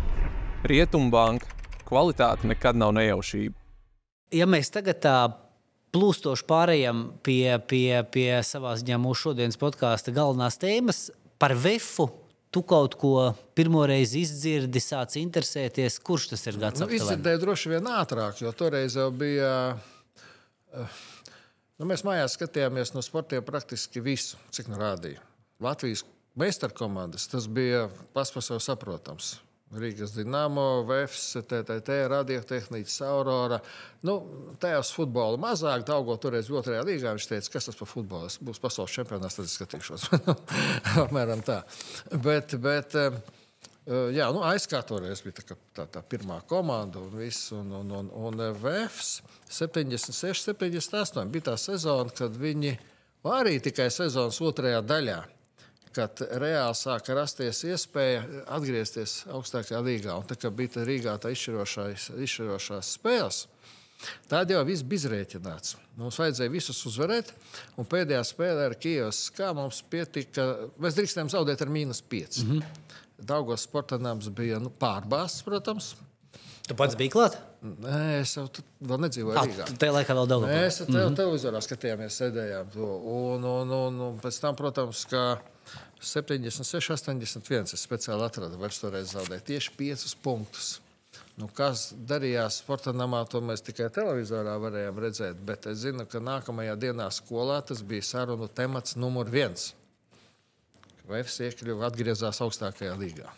S3: Rietumbanka kvalitāte nekad nav nejaušība. Ja mēs tagad tā plūstoši pārējām pie, pie, pie savā ziņā mūsu šodienas podkāsta galvenās tēmas par VEFu. Tu kaut ko pirmoreiz izdzirdi, sāc interesēties, kurš tas ir gads?
S2: Nu, izdzirdēju droši vien ātrāk, jo toreiz jau bija. Uh, Nu, mēs mājās skatījāmies no sportiem praktiski visu, cik nu rādīja. Latvijas meistarkomandas tas bija sevi saprotams. Rīgas Dienāmo, VFS, TTT, radiotehnika, Aurora. Nu, tajās futbola mazāk, Daugo toreiz otrajā līgā. Viņš teica, kas tas par futbolu būs pasaules čempionāts, tad es skatīšos. Apmēram tā. Bet, bet, Uh, jā, nu, aizkā toreiz bija tā, tā, tā pirmā komanda un viss. Un, un, un, un VFs 76, 78 bija tā sezona, kad viņi arī tikai sezonas otrajā daļā. Kad reāli sāka rasties iespēja atgriezties augstākajā līgā. Un tā kā bija tā Rīgā tā izšķirošās, izšķirošās spēles, Tad jau viss bija izrēķināts. Mums vajadzēja visus uzvarēt, un pēdējā spēlē ar Kijavas kā mums pietika, mēs drīkstējām zaudēt ar mīnus 5. Mm -hmm. Daugos sportanāms bija nu, pārbāzts, protams.
S1: Tu pats biji klāt?
S2: Nē, es jau vēl nedzīvoju
S1: Ah,
S2: Rīgā.
S1: Tajā laikā vēl daudz.
S2: Mēs te, mm -hmm. televizorā skatījāmies, sēdējām to. Un, un, un, un pēc tam, protams, ka 76, 81 es speciāli atradu, vai toreiz zaudēju tieši 5 punktus. Nu, kas darījās sporta namā, to mēs tikai televizorā varējām redzēt. Bet es zinu, ka nākamajā dienā skolā tas bija sarunu temats numur viens. Vēfs iekļuva atgriezās augstākajā līgā.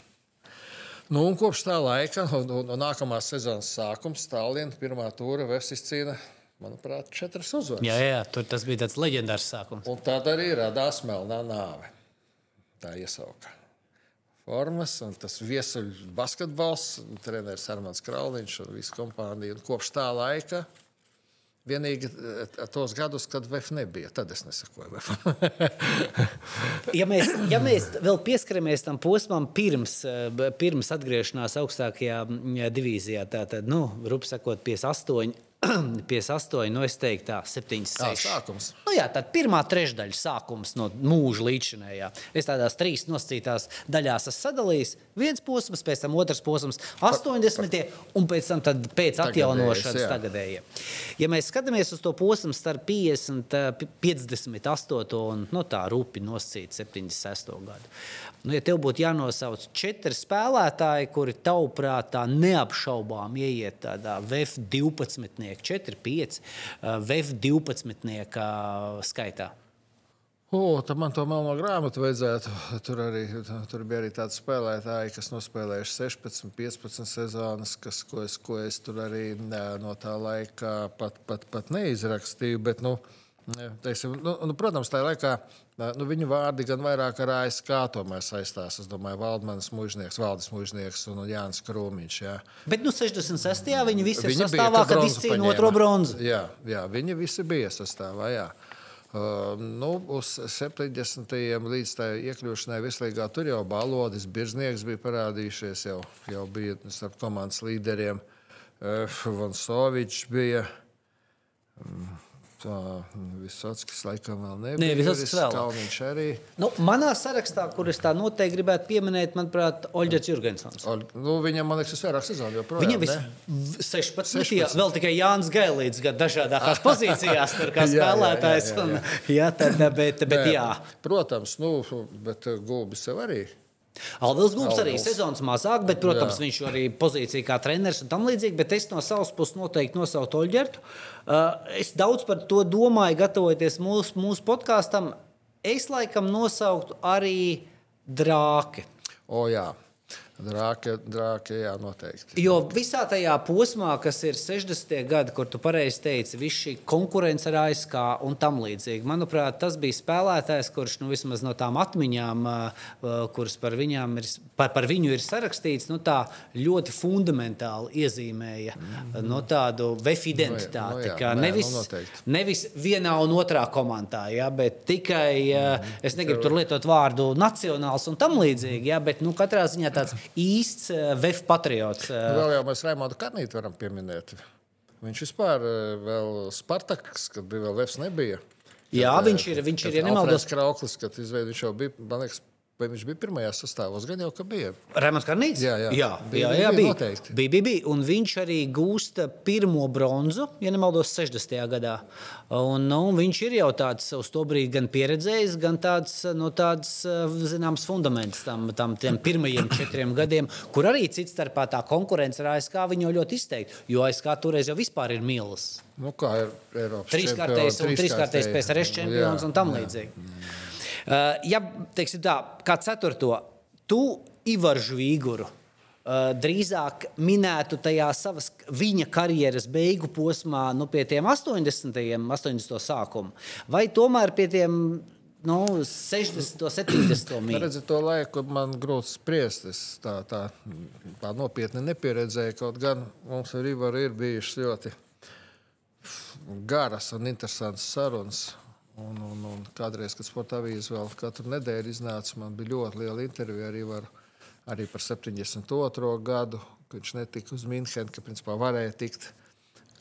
S2: Nu, kopš tā laika, un, un, un nākamās sezonas sākums, Stālina pirmā tūra Vēfs izcīna, manuprāt, četras uzvaras.
S1: Jā, jā, tur tas bija tāds leģendārs sākums.
S2: Un tad arī radās melnā nāve. Tā iesauka formas, un tas viesuļu basketbols, treneris Armāns Krauliņš un visa kompānija. Un kopš tā laika vienīgi eh, tos gadus, kad VF nebija, tad es nesakoju.
S1: Ja mēs, ja mēs vēl pieskaramies tam posmam pirms, eh, pirms atgriešanās augstākajā mm, divīzijā, tad, nu, rupi sakot, 58. 58, nu es teiktu, tā, 7, 6.
S2: Tā sākums.
S1: Nu, jā, tā pirmā trešdaļa sākums no mūža līdzinējā. Es tādās trīs nosacītās daļās esmu sadalījis. Viens posms, pēc tam otrs posms, 80. un pēc tam tad pēc atjaunošanas tagadējie. Ja mēs skatāmies uz to posmu starp 50, eh, 58 un nu, tā rupi nosacīt 76. gadu. Nu, ja tev būtu jānosauc četri spēlētāji, kuri tavuprāt tā neapšaubām ieiet tādā VF 12, 4, 5, VF 12 skaitā.
S2: O, tad man to melno grāmatu vajadzētu. Tur, arī, tur bija arī tādi spēlētāji, kas nospēlējuši 16, 15 sezonas, kas, ko, es, ko es tur arī no tā laika pat, pat, pat neizrakstīju. Bet, nu, teiksim, nu, nu, protams, tajā laikā nu, viņu vārdi gan vairāk ar ASK saistās. Es domāju, Valdmanis Mūžnieks, Valdis Mūžnieks un Jānis Krūmiņš. Jā.
S1: Bet nu, 66. viņi visi
S2: Viņi
S1: sastāvā,
S2: kad
S1: izcīna otro bronzu.
S2: Jā, jā, viņi visi bija sastāvā. Jā. Uh, nu, uz 70. līdz tā iekļūšanai Vieslīgā tur jau balodis, birznieks bija parādījušies, jau, jau bija starp komandas līderiem. Uh, Vansovičs bija. Mm, Tā Visockis laikam vēl nebija.
S1: Nē, Visockis vēl.
S2: Kalniņš arī.
S1: Nu, manā sarakstā, kur es tā noteikti gribētu pieminēt, manuprāt, Oļģers Jurgensons.
S2: O, Nu, viņam, man liekas, ir vairāk sezonu joprojām.
S1: Viņam ir 16,
S2: 16.
S1: Jā, vēl tikai Jānis Gailīts, gan dažādākās pozīcijās, tur kā
S2: Jā, jā, jā,
S1: spēlētājs.
S2: jā, jā.
S1: un- Jā, tad, bet, bet
S2: Nē,
S1: jā.
S2: Protams, nu, bet uh, Gulbis sev arī.
S1: Aldis Gulbs arī sezonas mazāk, bet, protams,
S2: Jā.
S1: viņš arī pozīcija kā treneris un tam līdzīgi. Bet es no savas puses noteikti nosaucu Oļģertu. Uh, es daudz par to domāju, gatavojoties mūsu, mūsu podkāstam. Es laikam nosauktu arī drāki.
S2: O, jā. Drāke, drāke, jā, noteikti.
S1: Jo visā tajā posmā, kas ir 60. gadi, kur tu pareizi teici, viss šī konkurence ar ASK un tam līdzīgi, manuprāt, tas bija spēlētājs, kurš nu, vismaz no tām atmiņām, kuras par, viņām ir, par, par viņu ir sarakstīts, nu, tā ļoti fundamentāli iezīmēja mm -hmm. no tādu vefu identitāti.
S2: Nu, jā, nē, nu,
S1: nevis,
S2: noteikti.
S1: nevis vienā un otrā komandā, ja, bet tikai, uh, es negribu tur lietot vārdu nacionāls un tam līdzīgi, ja, bet nu, katrā ziņā tāds īsts uh, vefu patriots. uh,
S2: Vēl jau mēs Raimondu Karnītu varam pieminēt. Viņš vispār eh, vēl Spartaks, kad bija vēl Vefs nebija.
S1: Jā,
S2: Kad,
S1: viņš
S2: eh,
S1: ir- viņš ir, ja nemaldos-
S2: Krauklis, kad izveid, viņš jau bija, man liekas, vai viņš bija pirmajā sastāvos, gan jau, ka bija.
S1: Rēmons Karnīts?
S2: Jā, jā.
S1: jā,
S2: Bija,
S1: jā, jā
S2: bija
S1: bija.
S2: noteikti.
S1: Bija, bija, bija. Un viņš arī gūsta pirmo bronzu, ja nemaldos, 60. gadā. Un, nu, viņš ir jau tāds uz to brīdi gan pieredzējis, gan tāds, nu, tāds zināms fundaments tam, tam tiem pirmajiem četriem gadiem, kur arī cits starpā tā konkurence ar ASK viņu ļoti izteikti, jo ASK toreiz jau vispār ir mīlis.
S2: Nu, kā ir Eiropas
S1: Trīskārtais un trīskārtais PSRS čempions un tam līdzīgi. Uh, ja, teiksim tā, kā ceturto, tu Ivaru Žvīguru uh, drīzāk minētu tajā savas viņa karjeras beigu posmā, nu, pie tiem 80. 80. sākuma, vai tomēr pie tiem nu, 60, 70 mīļu.
S2: Redziet, to laiku man grūti spriest. Es tā, tā, tā nopietni nepieredzēju. Kaut gan mums ar Ivaru ir bijušas ļoti garas un interesantas sarunas. Un, un, un kādreiz, kad sporta avīze vēl katru nedēļu iznāca, man bija ļoti liela intervija ar Ivaru arī par 72. gadu, kad viņš netika uz Münchenu, ka principā varēja tikt.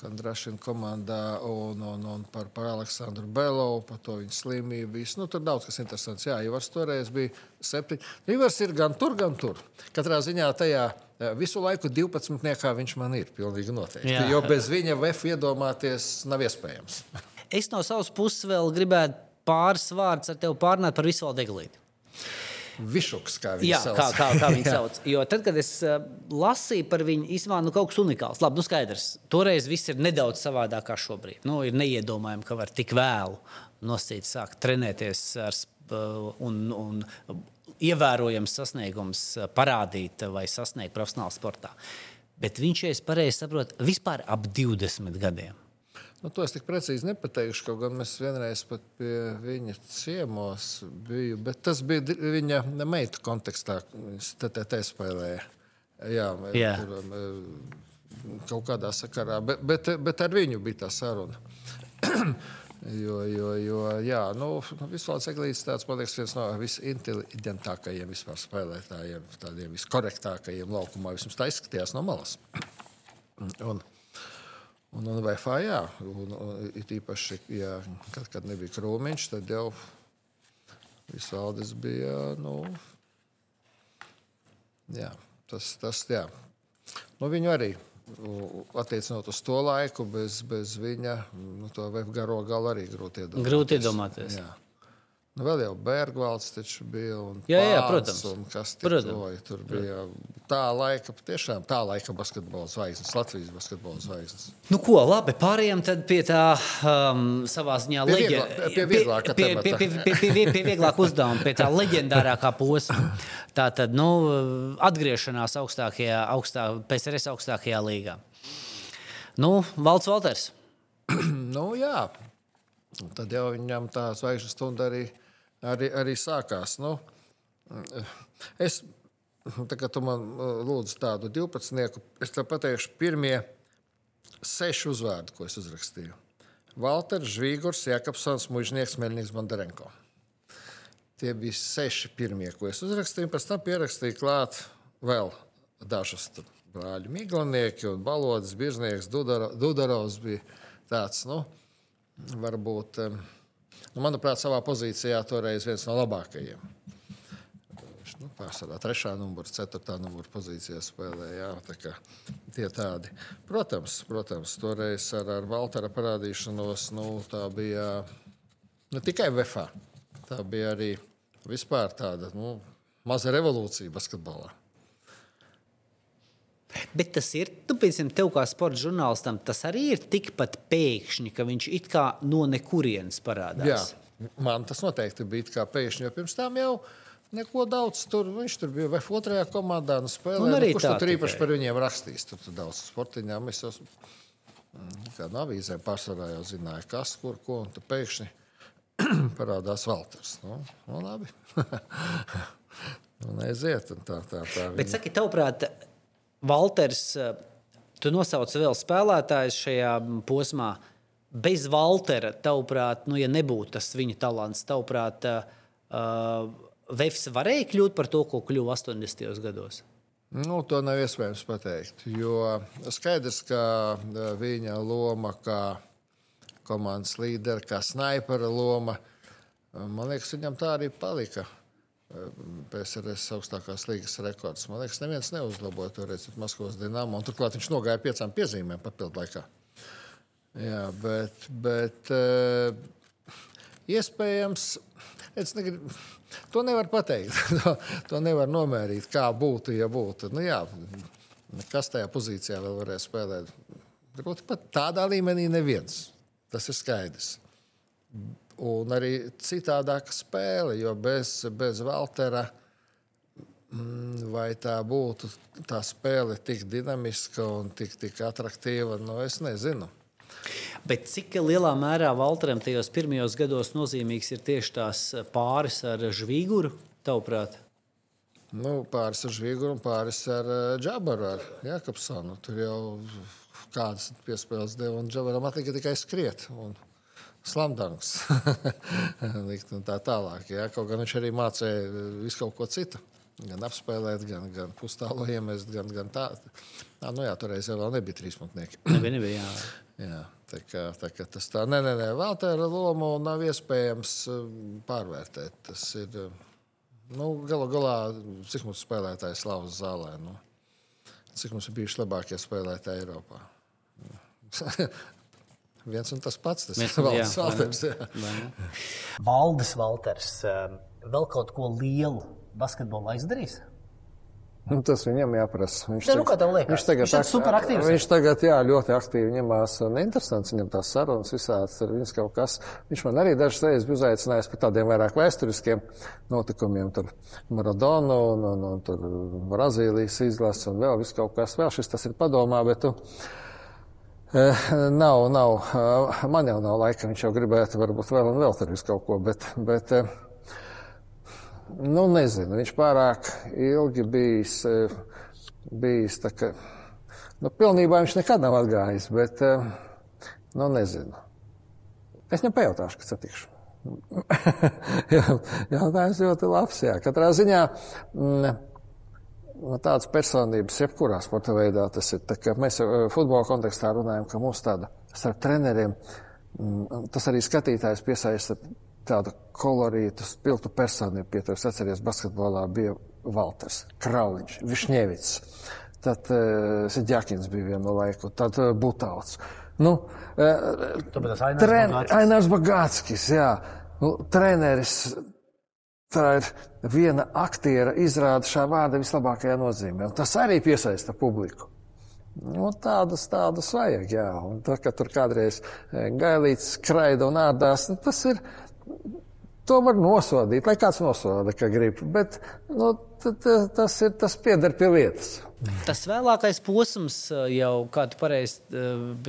S2: Kondrašina komandā un, un, un par, par Aleksandru Belovu, par to viņa slimību. Visu. Nu, tur daudz kas interesants. Jā, Ivars toreiz bija septiņi. Ivars ir gan tur, gan tur. Katrā ziņā tajā eh, visu laiku 12. niekā viņš man ir pilnīgi noteikti. Jā. Jo bez viņa VF iedomāties nav iespējams.
S1: Es no savas puses vēl gribētu pāris vārdus ar tevi pārnāt par visu Deglīti.
S2: Višuks, kā viņš
S1: Jā,
S2: sauc.
S1: kā, kā, kā viņi sauc. Jo tad, kad es uh, lasīju par viņu, īstenībā nu, kaut kas unikāls. Labi, nu skaidrs. Toreiz viss ir nedaudz savādāk kā šobrīd. Nu, ir neiedomājami, ka var tik vēlu nosīt, sākt trenēties ar, uh, un, un ievērojams sasniegums uh, parādīt vai sasniegt profesionālā sportā. Bet viņš, ja es pareizi saprotu, vispār ap 20 gadiem.
S2: Nu, to es tik precīzi nepateikšu, kaut gan mēs vienreiz pie viņa ciemos biju, bet tas bija viņa meitu kontekstā, viņš TTT spēlēja. Jā,
S1: Jā.
S2: Tur, um, kaut kādā sakarā, bet, bet, bet ar viņu bija tā saruna. jo, jo, jo, jā, nu, Visvalds Eglīts tāds, man liekas, viens no visinteliģentākajiem vispār spēlētājiem, tādiem viskorrektākajiem laukumā, vismaz tā izskatījās no malas. Un, Un, un VFā, jā, un, un it īpaši, ja, kad, kad nebija krūmiņš, tad jau visvaldes bija, nu, jā, tas, tas, jā. Nu, viņu arī, attiecinot uz to laiku, bez, bez viņa, nu, to garo galu arī grūti iedomāties.
S1: Grūti iedomāties.
S2: Jā. Nu, vēl jau Bergvalds taču bija. Un
S1: Jā, jā, protams.
S2: Kas
S1: Protams.
S2: tur bija tā laika, tiešām tā laika basketbola zvaigznes, Latvijas basketbola zvaigznes.
S1: Nu, ko labi, pārējām tad pie tā um, savā ziņā
S2: Pie
S1: leģe-
S2: vieglā- pie vieglāka
S1: pie, pie, pie, pie, pie, pie, pie vieglāka uzdevuma, pie tā leģendārākā posma. Tā tad nu, atgriešanās augstākajā, augstā, PSRS augstākajā līgā. Nu, Valds Valters.
S2: Nu, jā, Un tad jau viņam tā zvaigžņu stunda arī, arī, arī sākās. Nu, es, tā kā tu man uh, lūdzu tādu 12, es tev pateikšu, pirmie seši uzvārdi, ko es uzrakstīju. Valters, Žvīgurs, Jakobsons, Mužnieks, Melnīgs, Bondarenko. Tie bija seši pirmie, ko es uzrakstīju. Pēc tam pierakstīju klāt vēl dažus brāļu miglinieki un balodas, birznieks, Dudaro- Dudarovs bija tāds, nu, varbūt, nu, manuprāt, savā pozīcijā toreiz viens no labākajiem. Viņš, Nu, pārsvarā trešā numura, ceturtā numura pozīcijā spēlēja. Tā tie tādi. Protams, protams toreiz ar, ar Valtera parādīšanos nu, tā bija ne tikai VFA. Tā bija arī vispār tāda nu, maza revolūcija basketbolā.
S1: Bet tas ir, nu, piemēram, tev kā sporta žurnālistam, tas arī ir tikpat pēkšņi, ka viņš it kā no nekurienes
S2: Jā,
S1: parādās.
S2: man tas noteikti bija kā pēkšņi, jo pirms tam jau neko daudz tur. Viņš tur bija vai otrajā komandā, nu spēlēja.
S1: Arī
S2: nu, kurš
S1: tā
S2: tur īpaši par viņiem rakstīs? Tur, tur daudz sportiņām. Es jau mm, kā no avīzēm pārsvarā jau zināju, kas, kur, ko, un tad pēkšņi parādās Valters. Nu, nu labi. un aiziet, un tā, tā, tā.
S1: Bet,
S2: viņa-
S1: saki, tavuprāt, Valters, eh, tu nosauc vēl spēlētājus šajā mm, posmā. Bez Valtera, tavuprāt, nu, ja nebūtu tas viņa talants, tavuprāt, uh, Vēfs varēja kļūt par to, ko kļuva 80. gados.
S2: Nu, to nav iespējams pateikt. Jo skaidrs, ka viņa loma kā komandas līdera, kā snaipera loma, man liekas, viņam tā arī palika. Eh, PSRS augstākās līgas rekords. Man liekas, neviens neuzlaboja to reizi Maskavas dīnāmo. Turklāt viņš nogāja piecām piezīmēm papildu laikā. Jā, bet, bet uh, iespējams, es negribu, to nevar pateikt. to, to nevar nomērīt, kā būtu, ja būtu. Nu, jā, kas tajā pozīcijā vēl varēja spēlēt? Grūti pat tādā līmenī neviens. Tas ir skaidrs. Un arī citādāka spēle, jo bez, bez Valtera mm, vai tā būtu tā spēle tik dinamiska un tik, tik attraktīva, nu es nezinu.
S1: Bet cik lielā mērā Valteram tajos pirmajos gados nozīmīgs ir tieši tās pāris ar žvīguru, tavuprāt?
S2: Nu, pāris ar žvīguru un pāris ar uh, džabaru, ar Jakobsonu. Tur jau kādas piespēles deva un džabaram atlika tikai skriet. Un... Slamdanks, likt un tā tālāk. Jā. Kaut gan viņš arī mācīja visu kaut ko citu. Gan apspēlēt, gan, gan pustālo iemest, gan, gan tā. Nā, nu jā, toreiz jau nebija trīspunktiņi.
S1: Nebija, nebija, jā.
S2: jā, tā kā, tā kā tas tā, nē, nē, nē Valtera lomu nav iespējams pārvērtēt. Tas ir, nu, galu galā, cik mums spēlētāji slavas zālē, nu, cik mums ir bijuši labākie spēlētāji Eiropā. Viens un tas pats, tas
S1: Viens,
S2: ir Valdis
S1: jā,
S2: Valters. Jā.
S1: Ne?
S4: Valdis Valters um, vēl kaut ko lielu basketbolā izdarījis?
S5: Nu, tas viņam jāprasa. Viņš
S4: Ja, nu, liekas?
S5: Viņš tagad,
S4: Viņš tāds superaktīvs ir.
S5: Viņš tagad jā, ļoti aktīvi ņemās. Un interesants viņam tās sarunas visādas. Ar viņas kaut kas. Viņš man arī dažas reizes bija uzaicinājis par tādiem vairāk vēsturiskiem notikumiem. Tur Maradonu un, un, un tur Brazīlijas izlases un vēl viss kaut kas. Vēl šis tas ir padomā, bet tu. Eh, nav, nav. eh, Man jau nav laika. Viņš jau gribētu varbūt vēl un vēl tur visu kaut ko. Bet, bet, eh, Nu, nezinu, viņš pārāk ilgi bijis, bijis tā kā, nu, pilnībā viņš nekad nav atgājis, bet, nu, nezinu. Es viņam pajautāšu, kas satikšu. Jā, Jautājums ļoti labs, jā. Katrā ziņā mm, nu, tādas personības, jebkurā sporta veidā tas ir. Tā mēs eh, futbola kontekstā runājam, ka mums tāda starp treneriem, mm, tas arī skatītājs piesaista tādu kolorītu, spilgtu personību. Pieturas atceries, basketbolā bija Valters, Krauliņš, Višņevits. Tad uh, Sidjakins bija vienu laiku, tad uh, Butāls. Nu, uh,
S4: Tāpēc. Ainārs Bagātskis,
S5: jā. Nu, treneris, tā ir viena aktiera izrāda šā vārda vislabākajā nozīmē. Un tas arī piesaista publiku. Nu, tādas, tādas vajag, jā. Un tā, ka tur kādreiz eh, gailīts skraida un ārdās, nu, tas ir, to var nosodīt, lai kāds nosoda, ka grib. Bet, nu, t, t, tas ir, tas pieder pie lietas.
S1: Tas vēlākais posms, uh, jau kā tu pareizi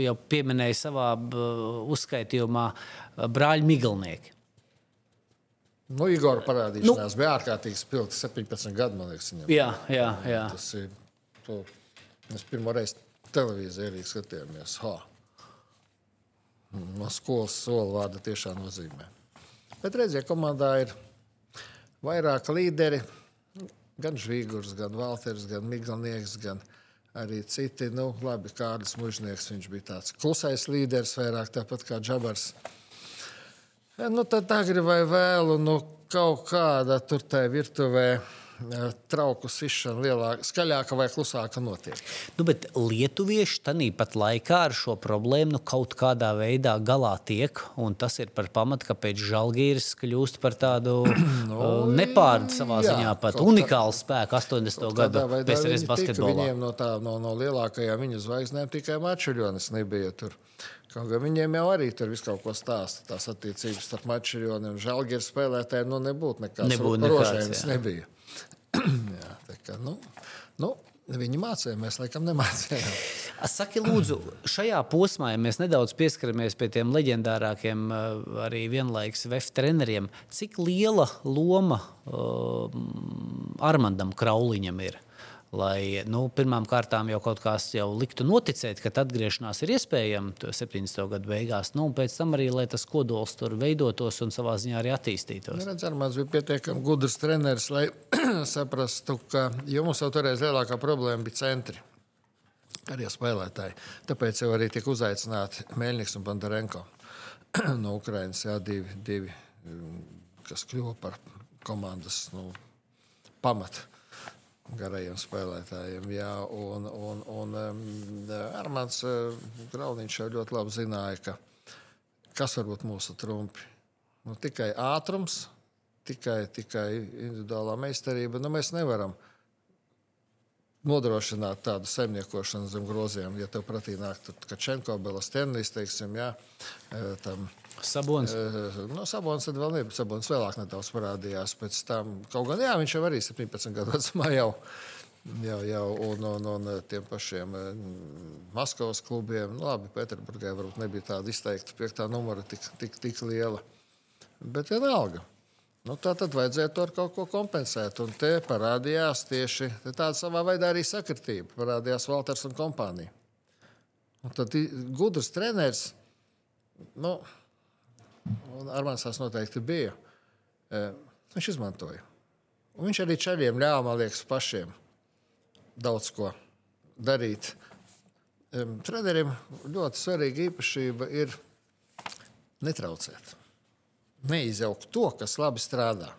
S1: jau pieminēji savā uzskaitījumā, brāļi Miglnieki.
S2: Nu, Igor parādīšanās nu. bija ārkārtīgi spilgta. 17 gadu, man liekas, viņam.
S1: Jā, jā, jā.
S2: Tas ir. To, mēs pirmo reizi televīzijā arī skatījāmies. Ha. No skolas sola vārda tiešām nozīmē. Bet redziet, komandā ir vairāk līderi. Gan Žvīgurs, gan Valters, gan Miglnieks, gan arī citi. Nu, labi, kādas mužnieks viņš bija tāds klusais līderis, vairāk tāpat kā Džabars. Ja, Nu, tad agri vai vēlu, nu, kaut kāda tur tajā virtuvē eh, trauku sišana lielāka, skaļāka vai klusāka notiek.
S1: Nu, bet lietuvieši tāpat laikā ar šo problēmu nu, kaut kādā veidā galā tiek. Tas ir par pamatu, kāpēc Žalgīris kļūst par tādu no, nepārdu savā
S2: jā,
S1: ziņā, pat unikālu spēku 80. gadu
S2: tika
S1: basketbolā.
S2: Viņiem no, tā, no, no lielākajām viņu zvaigznēm tikai Mačuļonis nebija tur. Kaut gan viņiem jau arī tur viss kaut ko stāsta. Tās attiecības starp Mačuļoni un Žalgiris spēlētājiem nu, nebūtu nekāds
S1: Nebūtu jā.
S2: nebija. jā, tā kā, nu, nu, viņi mācīja, mēs laikam nemācījām.
S1: Saki, lūdzu, šajā posmā, ja mēs nedaudz pieskaramies pie tiem leģendārākiem, eh, arī vienlaikus VF treneriem, cik liela loma uh, Armandam Krauliņam ir? Lai nu, pirmām kārtām jau kaut kas jau liktu noticēt, ka atgriešanās ir iespējama to 70. gadu beigās, nu, un pēc tam arī, lai tas kodols tur veidotos un savā ziņā arī attīstītos.
S2: Nu, redz, Armāns bija pietiekami gudrs treneris, lai saprastu, ka mums jau toreiz lielākā problēma bija centri. Arī spēlētāji. Tāpēc jau arī tika uzaicināti Mēļņiks un Bandarenko no Ukrainas. Jā, divi, divi, mm, kas kļuva par komandas nu, pamatu garajiem spēlētājiem. Jā, un, un, un Armāns uh, Graudiņš jau ļoti labi zināja, ka kas var būt mūsu trumpi. Nu, tikai ātrums, tikai, tikai individuālā meistarība. Nu, mēs nevaram nodrošināt tādu saimniekošanu zem groziem. Ja tev pretī nāk Kačenko, Belastenis, teiksim, jā, eh, tam.
S1: Sabons.
S2: eh, No Sabonas tad vēl nebija. Sabonas vēlāk nedaudz parādījās. Kaut gan jā, viņš jau arī 17 gadu vecumā jau Jau, jau un, un, un tiem pašiem Maskavas klubiem. Nu, labi, Pēterburgā varbūt nebija tāda izteikta piektā numura tik, tik, tik liela. Bet vienalga. Nu, tā tad vajadzētu ar kaut ko kompensēt. Un te parādījās tieši tāda savā veidā arī sakritība. Parādījās Walters un kompānija. Un tad gudrs treneris, nu, Armāns tās noteikti bija. Viņš izmantoja. Un viņš arī čaļiem ļāva, man liekas, pašiem daudz ko darīt. Trenerim ļoti svarīga īpašība ir netraucēt. Neizjaukt to, kas labi strādā.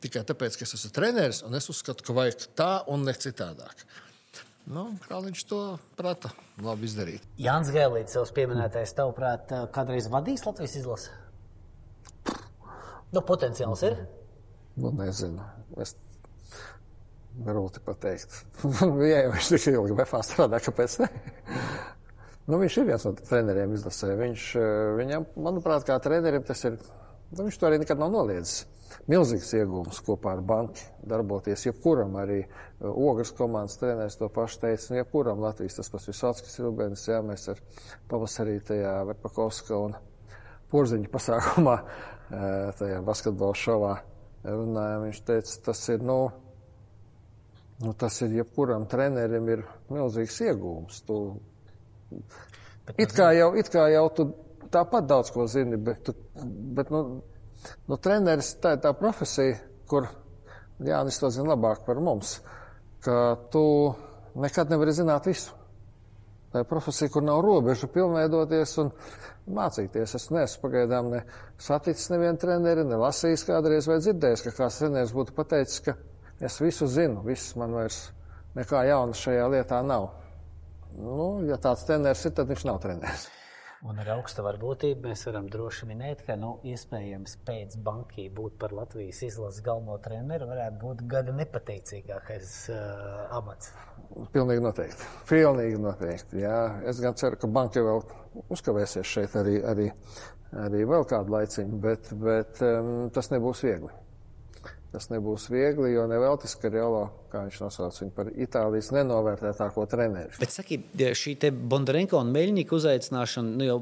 S2: Tikai tāpēc, ka es esmu treneris un es uzskatu, ka vajag tā un ne citādāk. Nu, Krāliņš to prata labi izdarīt.
S4: Jānis Gēlīts, savs pieminētais, tavuprāt, kādreiz vadīs Latvijas izlasi? Nu, potenciāls ir.
S5: Nu, nezinu. Es grūti pateikt. ja jau viņš tik ilgi BFā strādā, kāpēc ne? nu, viņš ir viens no treneriem izlasē. Viņš, viņam, manuprāt, kā trenerim tas ir, nu, viņš to arī nekad nav noliedzis. Milzīgs iegūms kopā ar banku darboties. Jebkuram arī Ogres komandas treneris to pašu teica. Un jebkuram Latvijas tas pats Visotskis Rubens, jā, mēs ar pavasarī tajā Verpakovska un Porziņa pasākumā, tajā basketbola šovā runājām. Viņš teica, tas ir, nu, Nu, tas ir jebkuram trenerim ir milzīgs iegūms. Tu, it, kā jau, it kā jau tu tāpat daudz ko zini, bet, tu, bet nu, nu, treneris tā ir tā profesija, kur Jānis to zina labāk par mums, ka tu nekad nevari zināt visu. Tā ir profesija, kur nav robežu pilnveidoties un mācīties. Es neesmu pagaidām ne saticis nevienu treneri, ne lasījis kādreiz vai dzirdējis, ka kāds treneris būtu pateicis, ka Es visu zinu, viss man vairs nekā jauna šajā lietā nav. Nu, ja tāds treneris ir, tad viņš nav treneris.
S4: Un ar augstu varbūtību mēs varam droši minēt, ka nu, iespējams pēc bankai būt par Latvijas izlases galveno treneru varētu būt gada nepateicīgākais uh, amats.
S5: Pilnīgi noteikti. Pilnīgi noteikti jā. Es gan ceru, ka banka vēl uzkavēsies šeit arī, arī, arī vēl kādu laiciņu, bet, bet um, tas nebūs viegli. Tas nebūs viegli, jo neveltis Karjolo, kā viņš nosauc viņu par Itālijas nenovērtētāko treneri.
S1: Bet saki, šī te Bondarenko un Meļņika uzaicināšana nu jau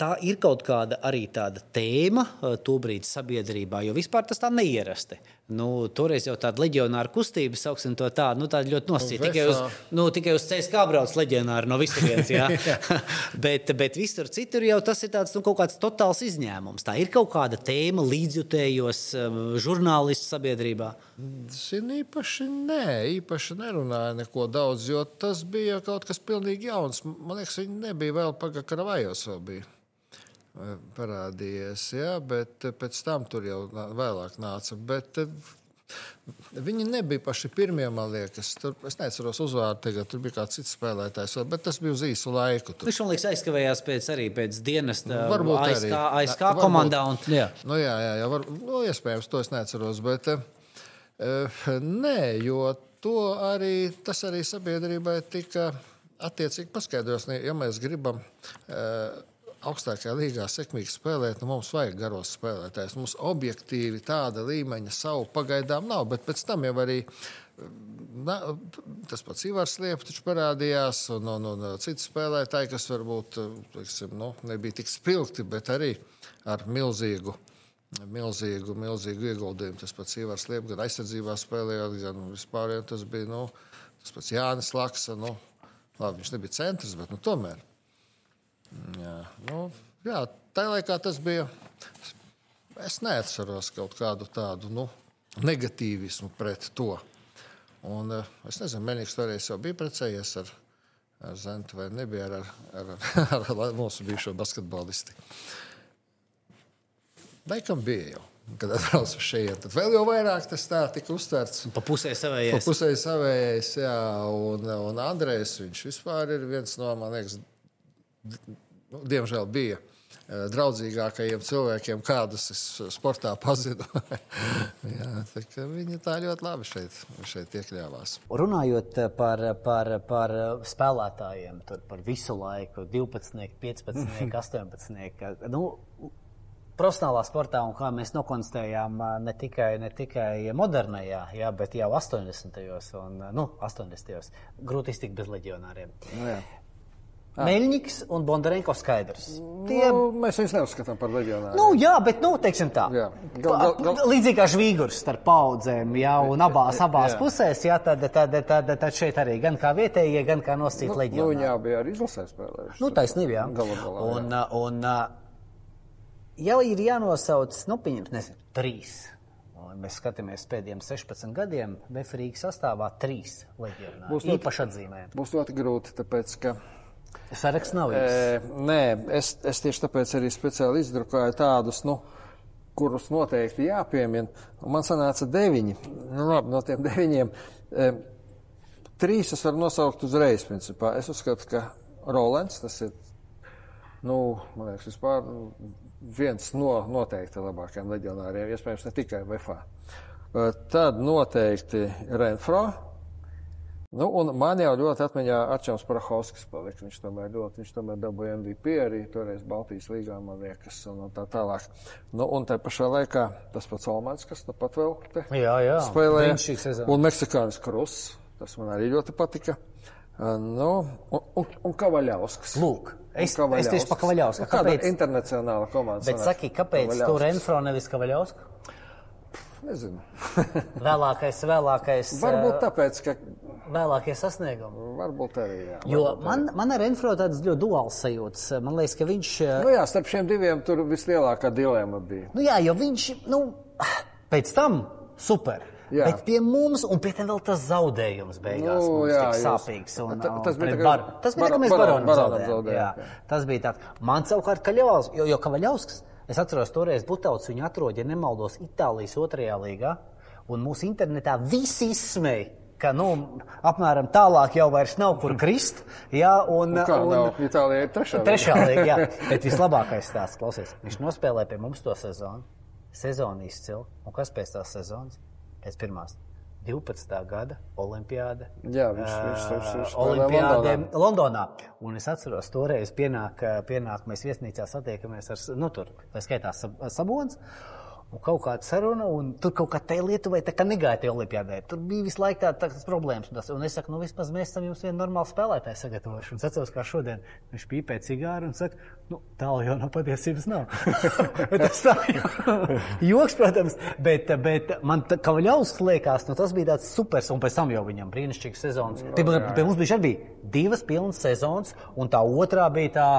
S1: tā ir kaut kāda arī tāda tēma eh, tobrīd sabiedrībā, jo vispār tas tā neierasti. Nu, toreiz jau tāda leģionāra kustība, sauksim to tādu, nu, tāda ļoti nosacīta. Tikai uz, nu, tikai uz CSK brauc leģionāri no visurienes, bet, bet visur citur jau tas ir tāds, nu, kaut kāds totāls izņēmums. Tā ir kaut kāda tēma līdzjutējos um, žurnālistu sabiedrībā.
S2: Zin, īpaši nē, īpaši nerunāja neko daudz, jo tas bija kaut kas pilnīgi jauns. Man liekas, viņi nebija vēl pagā karavājos vēl bija parādījies, ja, bet pēc tam tur jau vēlāk nāca. Bet, Viņi nebija paši pirmie, man liekas. Tur, es neatceros uzvārdu, tagad tur bija kāds cits spēlētājs, bet tas bija uz īsu laiku. Tur.
S1: Viņš man liekas aizkavējās pēc, arī pēc dienesta varbūt ASK. ASK varbūt, komandā. Un,
S2: jā. Nu, jā, jā, jā var, nu, iespējams, to es neatceros. Bet, uh, nē, jo arī, tas arī sabiedrībai tika attiecīgi paskaidrots. Ja mēs gribam uh, augstākajā līgā sekmīgi spēlēt, nu, mums vajag garos spēlētājus. Mums objektīvi tāda līmeņa savu pagaidām nav, bet pēc tam jau arī. Na, tas pats Ivars Liepiņš parādījās, un, un, un citi spēlētāji, kas varbūt teiksim, nu, nebija tik spilgti, bet arī ar milzīgu, milzīgu, milzīgu ieguldījumu. Tas pats Ivars Liepiņš gan aizsardzībā spēlējot, gan vispār. Tas bija nu, tas pats Jānis Laksa. Nu, labi, viņš nebija centrs, bet nu, tomēr. Jā, nu, jā tā laikā tas bija. Es neatceros kaut kādu tādu nu, negatīvismu pret to. Un, eh, es nezinu, Mēnesis toreiz jau bija precējies ar, ar Zentu, vai nebija ar, ar, ar, ar mūsu bijušo basketbolistu. Laikam bija jau. Kad atbraucu šeit, tad vēl vairāk tas tā tika uztverts.
S1: Pa pusē savējais.
S2: Pa pusē savējais, jā. Un, un Andrejs, viņš vispār ir viens no, man liekas, nu, diemžēl bija eh, draudzīgākajiem cilvēkiem, kādus es sportā pazinu. Jā, viņi tā ļoti labi šeit, šeit iekļāvās.
S4: Runājot par, par, par spēlētājiem, par visu laiku, 12, 15, 18. Nu,
S1: profesionālā sportā un kā mēs nokonstatējām ne tikai, ne tikai modernajā, jā, bet jau 80. un nu, 80. grūti iztikt bez leģionāriem.
S2: Nu, jā.
S1: Meļņiks un Bondarenko skaidrs. Tie,
S2: Nu, mēs viņus neuzskatām par leģionāriem.
S1: Nu, jā, bet, nu, teiksim tā.
S2: Jā. Gal- gal- gal-
S1: Līdzīgi kā žvīgurs starp paudzēm, jā, un abās, abās
S2: Jā.
S1: pusēs, jā, tad, tad, tad, tad šeit arī gan kā vietējie, gan kā nosīt
S2: nu,
S1: leģionāri.
S2: viņi abi bija arī izlasē spēlējuši.
S1: Nu, taisnība, jā.
S2: Galu galā, jā.
S1: Un, uh, un uh, jau ir jānosauc, nu, pieņemt, nezinu, trīs. Un Mēs skatāmies pēdējiem 16 gadiem, Vēfrīgas sastāvā trīs leģionāri.
S2: Būs ļoti-
S1: īpaši atzīmējumi.
S2: Būs ļoti grūti, tāpēc, ka
S1: Saraksts nav īsts.
S2: E, nē, es, es tieši tāpēc arī speciāli izdrukāju tādus, nu, kurus noteikti jāpiemina. Man sanāca deviņi. Nu, labi, no tiem deviņiem e, trīs es varu nosaukt uzreiz. Principā. Es uzskatu, ka Rolands tas ir. Nu, man liekas, vispār nu, viens no noteikti labākajiem leģionāriem, iespējams, ne tikai VFA. E, Tad noteikti Renfro. Nu, un man jau ļoti atmiņā Arčāns Parahovskis palika. Viņš tomēr ļoti, viņš tomēr dabūja MVP arī toreiz Baltijas līgā, man liekas, un, un tā tālāk. Nu, un tā pašā laikā tas pats Olmans, kas nu pat vēl te
S1: Jā, jā.
S2: spēlēja.
S1: Viņš šī sezona.
S2: Un Meksikānis Krus, tas man arī ļoti patika. Uh, Nu, un, un, un Kavaļauskas.
S1: Lūk, es, es tieši pa Kavaļausku.
S2: Nu, Kāda
S1: Kāpēc?
S2: internacionāla komanda?
S1: Bet
S2: sanāk?
S1: saki, kāpēc tur Renfro nevis Kavaļausku?
S2: Nezinu.
S1: Vēlākais, vēlākais,
S2: Varbūt tāpēc, ka
S1: vēlākie sasniegumi.
S2: varbūt arī. Jā,
S1: Jo
S2: varbūt arī.
S1: man, man ar Renfro tādas ļoti duāls sajūtas. Man liekas, ka viņš.
S2: Nu jā, starp šiem diviem tur vislielākā dilēma bija.
S1: Nu jā, jo viņš, nu, pēc tam super.
S2: Jā.
S1: Bet pie mums, un pie tam vēl tas zaudējums beigās
S2: Nu,
S1: mums
S2: jā,
S1: tik sāpīgs. Un,
S2: Ta- tas bija
S1: Bar- tas bija tā, ka mēs
S2: Baron-
S1: baronam
S2: Baronam
S1: zaudējām.
S2: zaudējām,
S1: Jā.
S2: jā.
S1: Tas bija tāds. Man savukārt Kaļaus, jo, jo Kavaļausks, es atceros toreiz Butauts viņu atrod, ja nemaldos, Itālijas otrajā līgā, un mūsu internetā visi izsmēja. Ka, nu, apmēram tālāk jau vairs nav kur krist. Jā, un,
S2: Nu Kā
S1: un,
S2: nav? Itālijā ir trešā.
S1: Trešā līnija, jā. Bet vislabākais stāsts, klausies, viņš nospēlēja pie mums to sezonu. Sezonu izcili. Un kas pēc tās sezonas? Pēc pirmās 12. gada Olimpiāda.
S2: Jā, viņš- spēlēja
S1: Olimpiāde
S2: Londonā.
S1: Un es atceros, toreiz pienāk, pienāk mēs viesnīcā satiekamies ar, nu, tur, tā skaitā sab, sabons. Un kaut kāda saruna, un tur kaut kā tā Lietuvai tā kā negāja tie olimpiādē. Tur bija visu laiku tā- tādas problēmas. Un, tas, un es saku, nu vismaz mēs esam jums vienu normālu spēlētāju sagatavojuši. Un atceros, kā šodien viņš pīpē cigāru un saka, nu tālu jau no patiesības nav. Tas tā jau joks, protams, bet, bet man tā ļaus liekas, nu tas bija tāds supers, un pēc tam jau viņam brīnišķīgs sezons. Pie, pie mums bija arī divas pilnas sezonas, un tā otrā bija tā,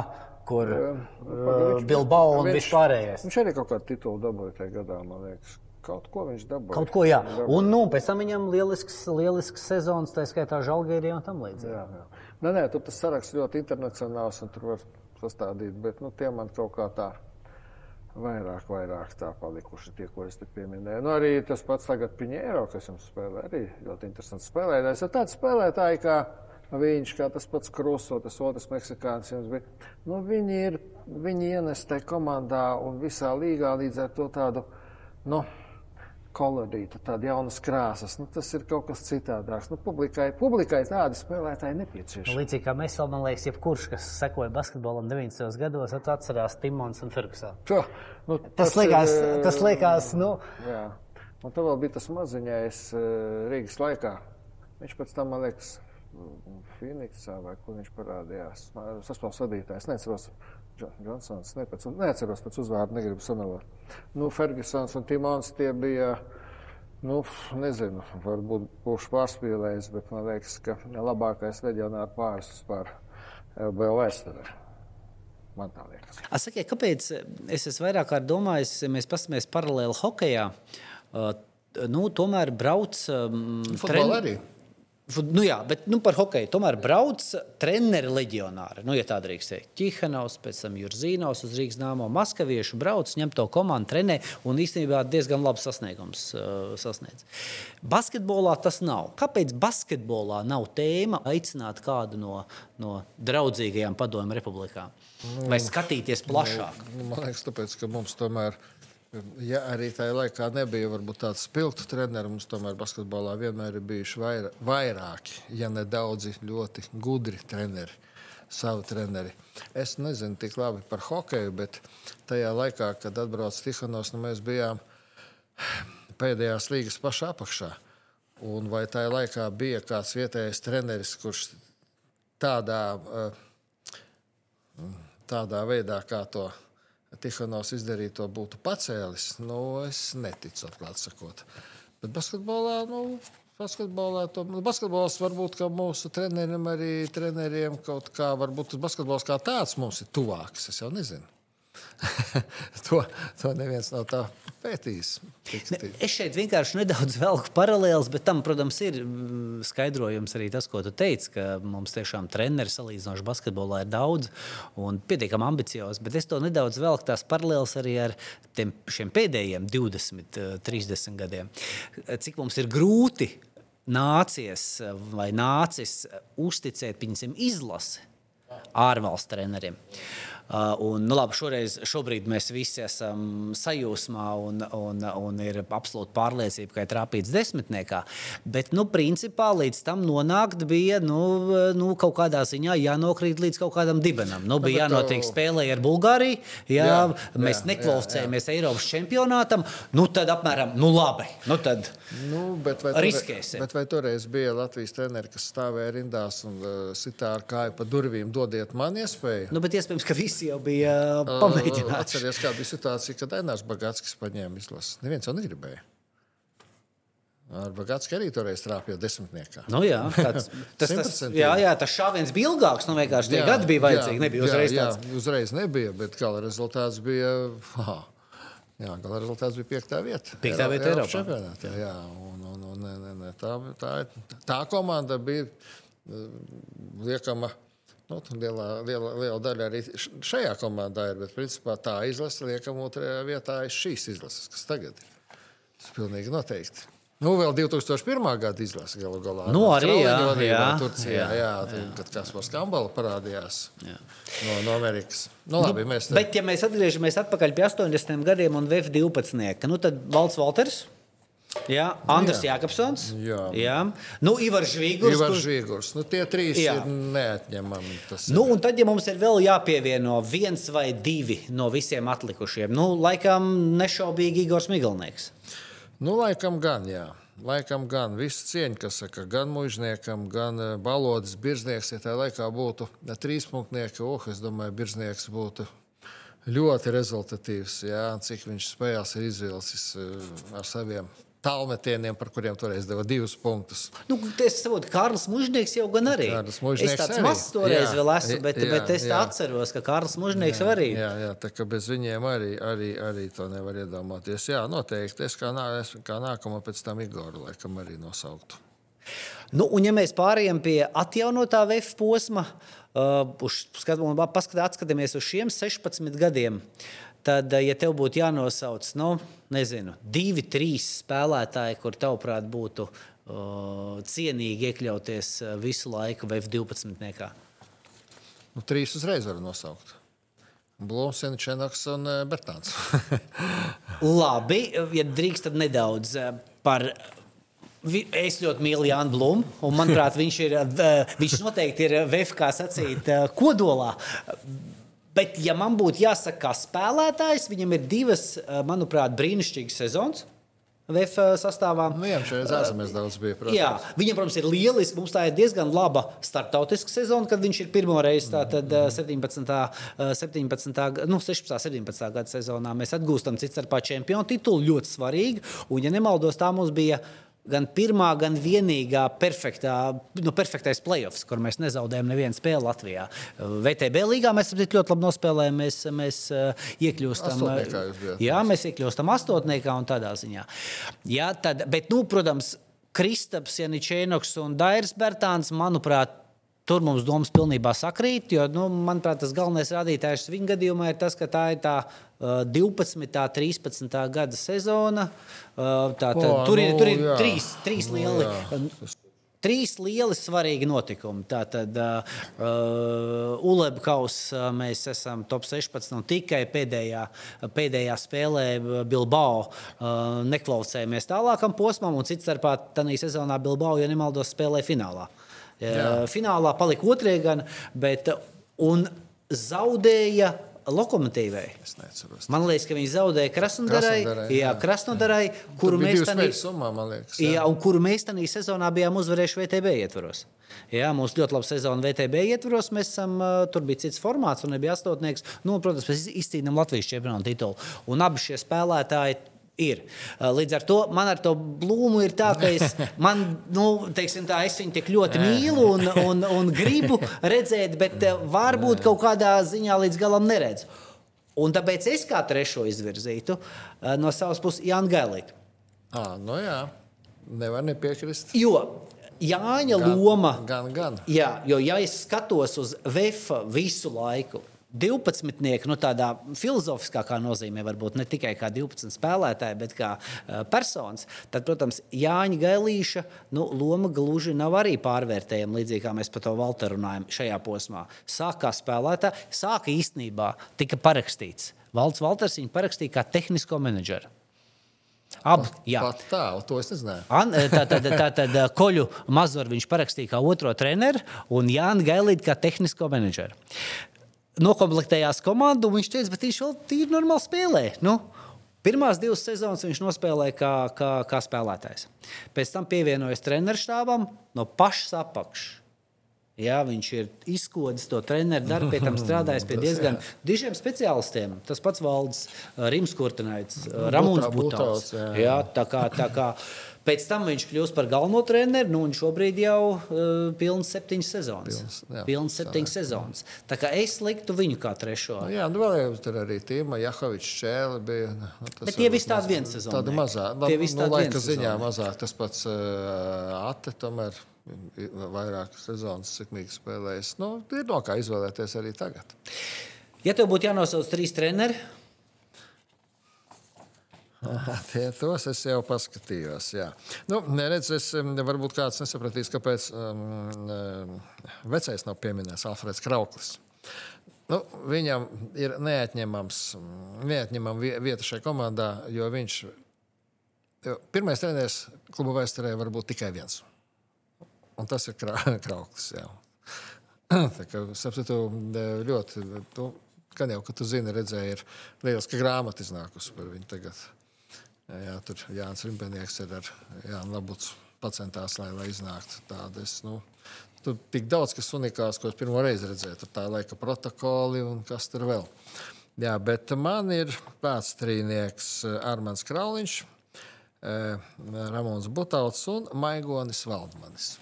S1: kur uh, Bilbao un vispārējais.
S2: Viņš arī kaut kādu titulu dabūja tajā gadā, man liekas. Kaut ko viņš dabūja.
S1: Kaut ko, jā. Un, nu, pēc tam viņam lielisks, lielisks sezons, tā skaitā Žalgērija un tam līdzīgi.
S2: Jā, jā. Nē, nē, tur tas saraksts ļoti internacionāls un tur var sastādīt, bet nu, tie man kaut kā tā vairāk, vairāk tā palikuši tie, ko es te pieminēju. Nu, arī tas pats tagad Piņēro, kas jums spēlē, arī ļoti interesants spēlētājs. Ir tāds spēlētāji, kā viņš, kā tas pats Kruso, tas otrs meksikāns jums bija. Nu, viņi ir, viņi ienes tajā komandā un visā līgā līdz ar to tādu, nu, kolorītu, tādu jaunas krāsas. Nu, tas ir kaut kas citādāks. Nu, publikai, publikai tādi spēlētāji nepieciešami.
S1: Nu, līdzīgi kā mēs vēl, man liekas, jebkurš, kas sekoja basketbolam 90. gados, atcerās Timons un Fergusonu.
S2: To, nu,
S1: Tas liekas,
S2: ir,
S1: tas liekas, nu,
S2: Jā. Un tad vēl bija tas maziņais eh, Rīgas laikā. Viņš pēc tam, man liekas, Phoenixā vai kur viņš parādījās. Saspēles vadītājs, neceros. Džonsons, ne, pēc, neatceros pēc uzvārdu, negribu samelot. Nu, Fergusons un Timons tie bija, nu, nezinu, varbūt būšu pārspīlējis, bet man liekas, ka labākais leģionāra pāris vispār LBO vēsturē. Man tā liekas.
S6: A, sakiet, kāpēc es esmu vairāk kārt domājis, ja mēs paskatāmies paralēli hokeja? Uh, nu, tomēr brauc. Um,
S7: Futbolā arī.
S6: Nu jā, bet nu, par hokeju tomēr brauc treneri leģionāri. Nu, ja tā drīkst teikt, Čihanovs, pēc tam Jurzīnovs uz Rīgas nāmo Maskaviešu brauc, ņem to komandu, trenē un īstenībā diezgan labs sasniegums uh, sasniedz. Basketbolā tas nav. Kāpēc basketbolā nav tēma aicināt kādu no, no draudzīgajām padomju republikām? Vai skatīties plašāk?
S7: Nu, Man liekas, tāpēc, ka mums tomēr, ja arī tajā laikā nebija varbūt tāds spilgts treneris, mums tomēr basketbolā vienmēr ir bijuši vairā, vairāki, ja ne daudzi ļoti gudri treneri.
S2: savu treneri. Es nezinu tik labi par hokeju, bet tajā laikā, kad atbrauca Tihanovs, nu mēs bijām pēdējās līgas pašā apakšā. Un vai tajā laikā bija kāds vietējais treneris, kurš tādā, eh, tādā veidā, kā to Tihanovs izdarīja, to būtu pacēlis? Nu, es neticu, atklāti sakot. Bet basketbolā, nu, basketbolā, to, nu, basketbols varbūt mūsu treneriem, arī treneriem kaut kā, varbūt basketbols kā tāds mums ir tuvāks. Es jau nezinu. to, to neviens nav tā pētījis.
S1: Ne, es šeit vienkārši nedaudz velku paralēlus, bet tam, protams, ir mm, skaidrojums arī tas, ko tu teici, ka mums tiešām treniņi salīdzinoši basketbolā ir daudz un pietiekami ambiciozi. Bet es to nedaudz velku tās paralēlus arī ar tiem, šiem pēdējiem 20, 30 eh, gadiem. Cik mums ir grūti nācies vai nācis uzticēt, piemēram, izlasi ārvalstu treneriem. Uh, un, nu, labi, šoreiz, šobrīd mēs visi esam sajūsmā un, un, un ir absolūti pārliecība, ka ir trāpīts desmitniekā. Bet, nu, principā līdz tam nonākt bija nu, nu, kaut kādā ziņā jānokrīt līdz kaut kādam dibenam. Nu, bija jānotiek tev... spēlē ar Bulgāriju, jā, jā, mēs nekvalificējamies Eiropas čempionātam. Nu, tad apmēram, nu labi. Nu, tad
S2: nu, bet vai riskēsim. Bet vai toreiz bija Latvijas treneri, kas stāvēja rindās un uh, sitā ar kāju pa durvīm, dodiet man iespēju?
S1: Nu, bet iespējams, ka visi visi jau bija pamēģinājuši.
S2: Atcerieties, kāda bija situācija, kad Ainārs Bagātskis paņēma izlasi. Neviens jau negribēja. Ar Bagātski arī toreiz trāpīja desmitniekā.
S1: Nu, jā, tāds, tas, tas, jā, jā, tas šāviens bija ilgāks. Nu, vienkārši tie jā, gadi bija vajadzīgi. Nebija uzreiz jā, tāds.
S2: Jā, uzreiz nebija, bet gala rezultāts bija. Aha, jā, gala rezultāts bija piektā vieta.
S1: Piektā vieta Eiropā.
S2: Čempionātā, jā, un, un, un, ne, ne, ne, tā, tā, tā komanda bija liekama. Nu, lielā, liela, liela daļa arī šajā komandā ir, bet principā tā izlase liekam otrajā vietā ir šīs izlases, kas tagad ir. Tas ir pilnīgi noteikti. Nu, vēl 2001. gada izlase galu galā.
S1: Nu, arī jā, jā,
S2: Turcijā, jā, jā, jā. kad Kaspars Kambala parādījās jā. no, no Amerikas. Nu, labi,
S1: nu,
S2: mēs
S1: te... Bet, ja mēs atgriežamies atpakaļ pie 80 gadiem un VF12, nu, tad Valds Valters Jā, Andris jā. Jākapsons. Jā. jā. Nu, Ivars Žvīgurs.
S2: Ivars kur... Žvīgurs. Nu, tie trīs jā. ir neatņemami.
S1: Nu, un tad, ja mums ir vēl jāpievieno viens vai divi no visiem atlikušiem, nu, laikam nešaubīgi Igors Migalnieks.
S2: Nu, laikam gan, jā. Laikam gan viss cieņa, kas saka, gan mužniekam, gan eh, balodas birznieks. Ja tajā laikā būtu trīspunktnieki, oh, es domāju, birznieks būtu ļoti rezultatīvs. Jā, cik viņš spējās ir izvilcis eh, ar saviem tālmetieniem, par kuriem toreiz deva divus punktus.
S1: Nu, es saprotu, Kārlis Mužnieks jau gan arī.
S2: Kārlis Mužnieks
S1: es tāds mazs toreiz jā, vēl esmu, bet, jā, bet es jā. atceros, ka Kārlis Mužnieks
S2: jā,
S1: arī.
S2: Jā, jā, tā kā bez viņiem arī, arī, arī to nevar iedomāties. Jā, noteikti. Es kā, nā, es kā nākamo pēc tam Igoru laikam arī nosauktu.
S1: Nu, un ja mēs pārējām pie atjaunotā VF posma, uh, skat, paskatāmies uz šiem 16 gadiem, tad, ja tev būtu jānosauc, nu, nezinu, divi, trīs spēlētāji, kur tavuprāt būtu uh, cienīgi iekļauties visu laiku F12. Niekā?
S2: Nu, trīs uzreiz var nosaukt. Blūms, Čenoks un Bertāns.
S1: Labi, ja drīkst, tad nedaudz par Es ļoti mīlu Jānu Blūmu, un manuprāt, viņš, ir, viņš noteikti ir VF, kā sacīt, kodolā. Bet, ja man būtu jāsaka, kā spēlētājs, viņam ir divas, eh, manuprāt, brīnišķīgas sezonas. VF eh, sastāvā.
S2: Nu, jā, šeit ārzemēs daudz bija.
S1: Protams. Jā, viņam, protams, ir lieliski. Mums tā ir diezgan laba startautiska sezona, kad viņš ir pirmo reizi tātad 17. 17. Nu, 16. 17. gada sezonā. Mēs atgūstam cits starpā čempionu titulu, ļoti svarīgi. Un, ja nemaldos, tā mums bija gan pirmā, gan vienīgā perfektā, nu, perfektais playoffs, kur mēs nezaudējām nevienu spēli Latvijā. VTB līgā mēs ļoti labi nospēlējām, mēs, mēs uh, iekļūstam. Jā, mēs iekļūstam astotniekā un tādā ziņā. Jā, tad, bet, nu, protams, Kristaps, Janičēnoks un Dairis Bertāns, manuprāt, Tur mums domas pilnībā sakrīt, jo, nu, manuprāt, tas galvenais rādītājs viņa gadījumā ir tas, ka tā ir tā 12. un 13. gada sezona. Uh, tā, tā, o, tur, ir, nu, tur ir jā. trīs, trīs nu, lieli. Jā. Trīs lieli svarīgi notikumi. Tātad uh, uh Ulebkaus uh, mēs esam top 16 un tikai pēdējā, pēdējā spēlē Bilbao uh, neklausējāmies tālākam posmam, un cits starpā tādā sezonā Bilbao, ja nemaldos, spēlē finālā. Uh. Finālā palika otrie gan, bet un zaudēja lokomotīvai.
S2: Es neatceros.
S1: Man liekas, ka viņi zaudēja Krasnodarai, jā,
S2: jā.
S1: Krasnodarai kuru mēs
S2: spēļu summā, man liekas.
S1: jā, un kuru mēs tajā sezonā bijām uzvarējuši VTB ietvaros. Jā, mums ļoti laba sezona VTB ietvaros. Mēs esam, uh, tur bija cits formāts, un nebija astotnieks. Nu, protams, mēs izcīnījām Latvijas čempionu titulu. Un abi šie spēlētāji ir. Līdz ar to man ar to blūmu ir tā, ka es, man, nu, teiksim, tā, es viņu tik ļoti mīlu un, un, un gribu redzēt, bet varbūt kaut kādā ziņā līdz galam neredzu. Un tāpēc es kā trešo izvirzītu no savas puses Jānu Gailītu.
S2: À, nu jā, nevar nepiekrist.
S1: Jo Jāņa
S2: Gan-
S1: loma,
S2: Gan, gan.
S1: jā, jo ja es skatos uz VF visu laiku. 12. nu, tādā filozofiskākā nozīmē, varbūt ne tikai kā 12 spēlētāji, bet kā uh, personas, tad, protams, Jāņa Gailīša nu, loma gluži nav arī pārvērtējama, līdzīgi kā mēs par to Valteru runājam šajā posmā. Sākā spēlētāja, sāka īstenībā tika parakstīts. Valds Valters viņu parakstīja kā tehnisko menedžeru. Abi.
S2: Pat tā, to es nezināju.
S1: An, tā tad, tā tad Koļu Mazoru viņš parakstīja kā otro treneru un Jānis Gailīdu kā tehnisko menedžeru. Nokomplektējās komandu, un viņš teica, bet viņš vēl tīri normāli spēlē. Nu, Pirmās divas sezonas viņš nospēlēja kā, kā, kā spēlētājs. Pēc tam pievienojas treneru štābam no pašas apakšas. Jā, viņš ir izkodis to treneru darbu, pie tam strādājis pie diezgan dižiem speciālistiem. Tas pats valdes Rims Kurtinaits, Ramons
S2: Butā-
S1: Butāls.
S2: Butāls, jā. Jā,
S1: tā kā, tā kā. Pēc tam viņš kļūst par galveno treneru, nu, un šobrīd jau uh, pilns septiņas sezonas.
S2: Pilns, jā.
S1: Pilns septiņas sezonas. Tā kā es liktu viņu kā trešo.
S2: Nu, jā, nu vēl jau tur arī Tīma Jahovičs Čēle bija. Nu, tas
S1: Bet tie visi tādi viens sezonnieki.
S2: Tādi mazā.
S1: Tie visi
S2: nu,
S1: tādi
S2: laika
S1: viens
S2: ziņā mazāk. Tas pats uh, Ate tomēr ir vairākas sezonas sekmīgi spēlējis. Nu, ir no kā izvēlēties arī tagad.
S1: Ja tev būtu jānosauc trīs treneri,
S2: Tie tos es jau paskatījos. Jā. Nu, neredz, es, varbūt kāds nesapratīs, kāpēc um, vecais nav pieminēts Alfreds Krauklis. Nu, viņam ir neatņemama vie- vieta šajā komandā, jo viņš jo pirmais treneris kluba vēsturē var būt tikai viens. Un tas ir Krauklis. Jā. Tā kā, sapratu, ļoti, tu, gan jau, ka tu zini, redzēji, ir lieliska grāmata iznākusi par viņu tagad. Jā, tur Jānis Rimpenieks ir ar Jānu Labucu pacentās, lai, lai iznāktu tādas. Nu, tur tik daudz, kas unikāls, ko es pirmo reizi redzēju. Tur tā laika protokoli un kas tur vēl. Jā, bet man ir pēcstrīnieks Armāns Krauliņš, eh, Ramons Butauts un Maigonis Valdmanis.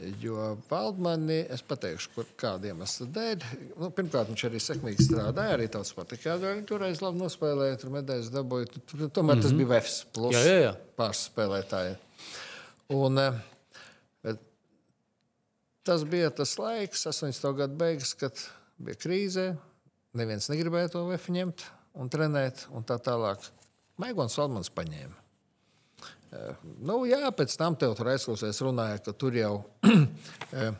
S2: Jo Valdmani, es pateikšu, kur kādiem iemeslu dēļ. Nu, pirmkārt, viņš arī sekmīgi strādāja, arī. Jā, viņš toreiz labi nospēlēja, tur medaļas dabūja. Tur, tomēr mm -hmm. tas bija Vefs plus
S1: Jā, jā, jā.
S2: pāris spēlētāji. Un, eh, tas bija tas laiks, 80. gadu beigas, kad bija krīze. Neviens negribēja to Vefu ņemt un trenēt, un tā tālāk. Maigons Valdmans paņēma. Nu, jā, pēc tam tev tur aizklausās, runāja, ka tur jau eh,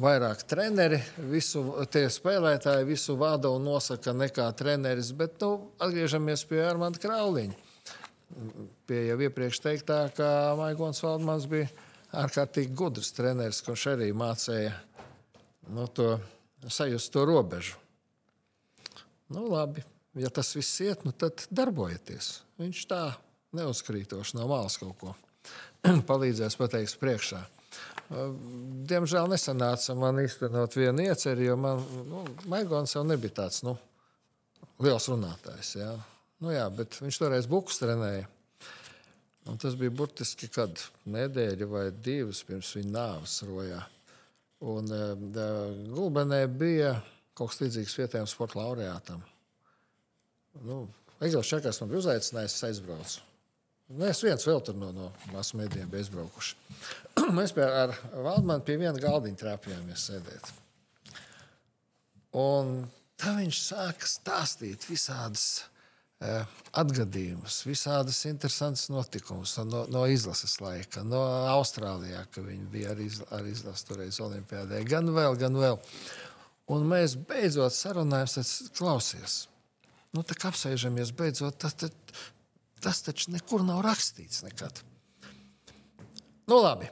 S2: vairāk treneri, visu tie spēlētāji visu vada un nosaka nekā treneris. Bet nu, atgriežamies pie Armāna Krauliņa. Pie jau iepriekš teiktā, ka Maigons Valdmans bija ārkārtīgi gudrs treneris, kurš arī mācīja nu, to sajust to robežu. Nu, labi, ja tas viss iet, nu, tad darbojieties. Viņš tā neuzkrītoši no malas kaut ko palīdzēs pateikt priekšā. Uh, Diemžēl nesanāca man īstenot vienu ieceri, jo man nu, Maigons jau nebija tāds nu, liels runātājs. Jā. Nu, jā, bet viņš toreiz bukus trenēja. Un tas bija burtiski kad nedēļa vai divas pirms viņa nāves rojā. Un uh, Gulbenē bija kaut kas līdzīgs vietējiem sporta laureātam. Nu, Egils Čakars man bija uzaicinājis, es aizbraucu. Mēs viens vēl tur no, no masu mēdījiem bija aizbraukuši. Mēs pie, ar Valdmanu pie viena galdiņa trāpījāmies sēdēt. Un tā viņš sāka stāstīt visādas eh, atgadījumus, visādas interesantas notikumus no, no izlases laika, no Austrālijā, ka viņi bija arī, izla- arī izlases toreiz Olimpijādē. Gan vēl, gan vēl. Un mēs beidzot sarunājāmies, tad klausies. Nu, tā kā apsēžamies beidzot, tas, tas, tas taču nekur nav rakstīts nekad. Nu, labi.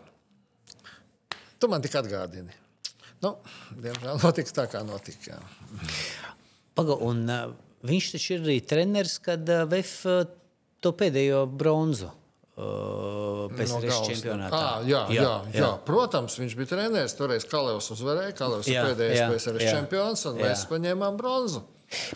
S2: Tu man tik atgādini. Nu, diemžēl notika tā, kā notika. Jā.
S1: Paga, un, uh, viņš taču ir arī treneris, kad uh, VF uh, to pēdējo bronzu. Uh, pēc no
S2: galvas.
S1: čempionātā.
S2: À, jā, jā, jā, jā. Protams, viņš bija treneris. Toreiz Kalevs uzvarēja. Kalevs ir pēdējais PSRS čempions, un jā. mēs paņēmām bronzu.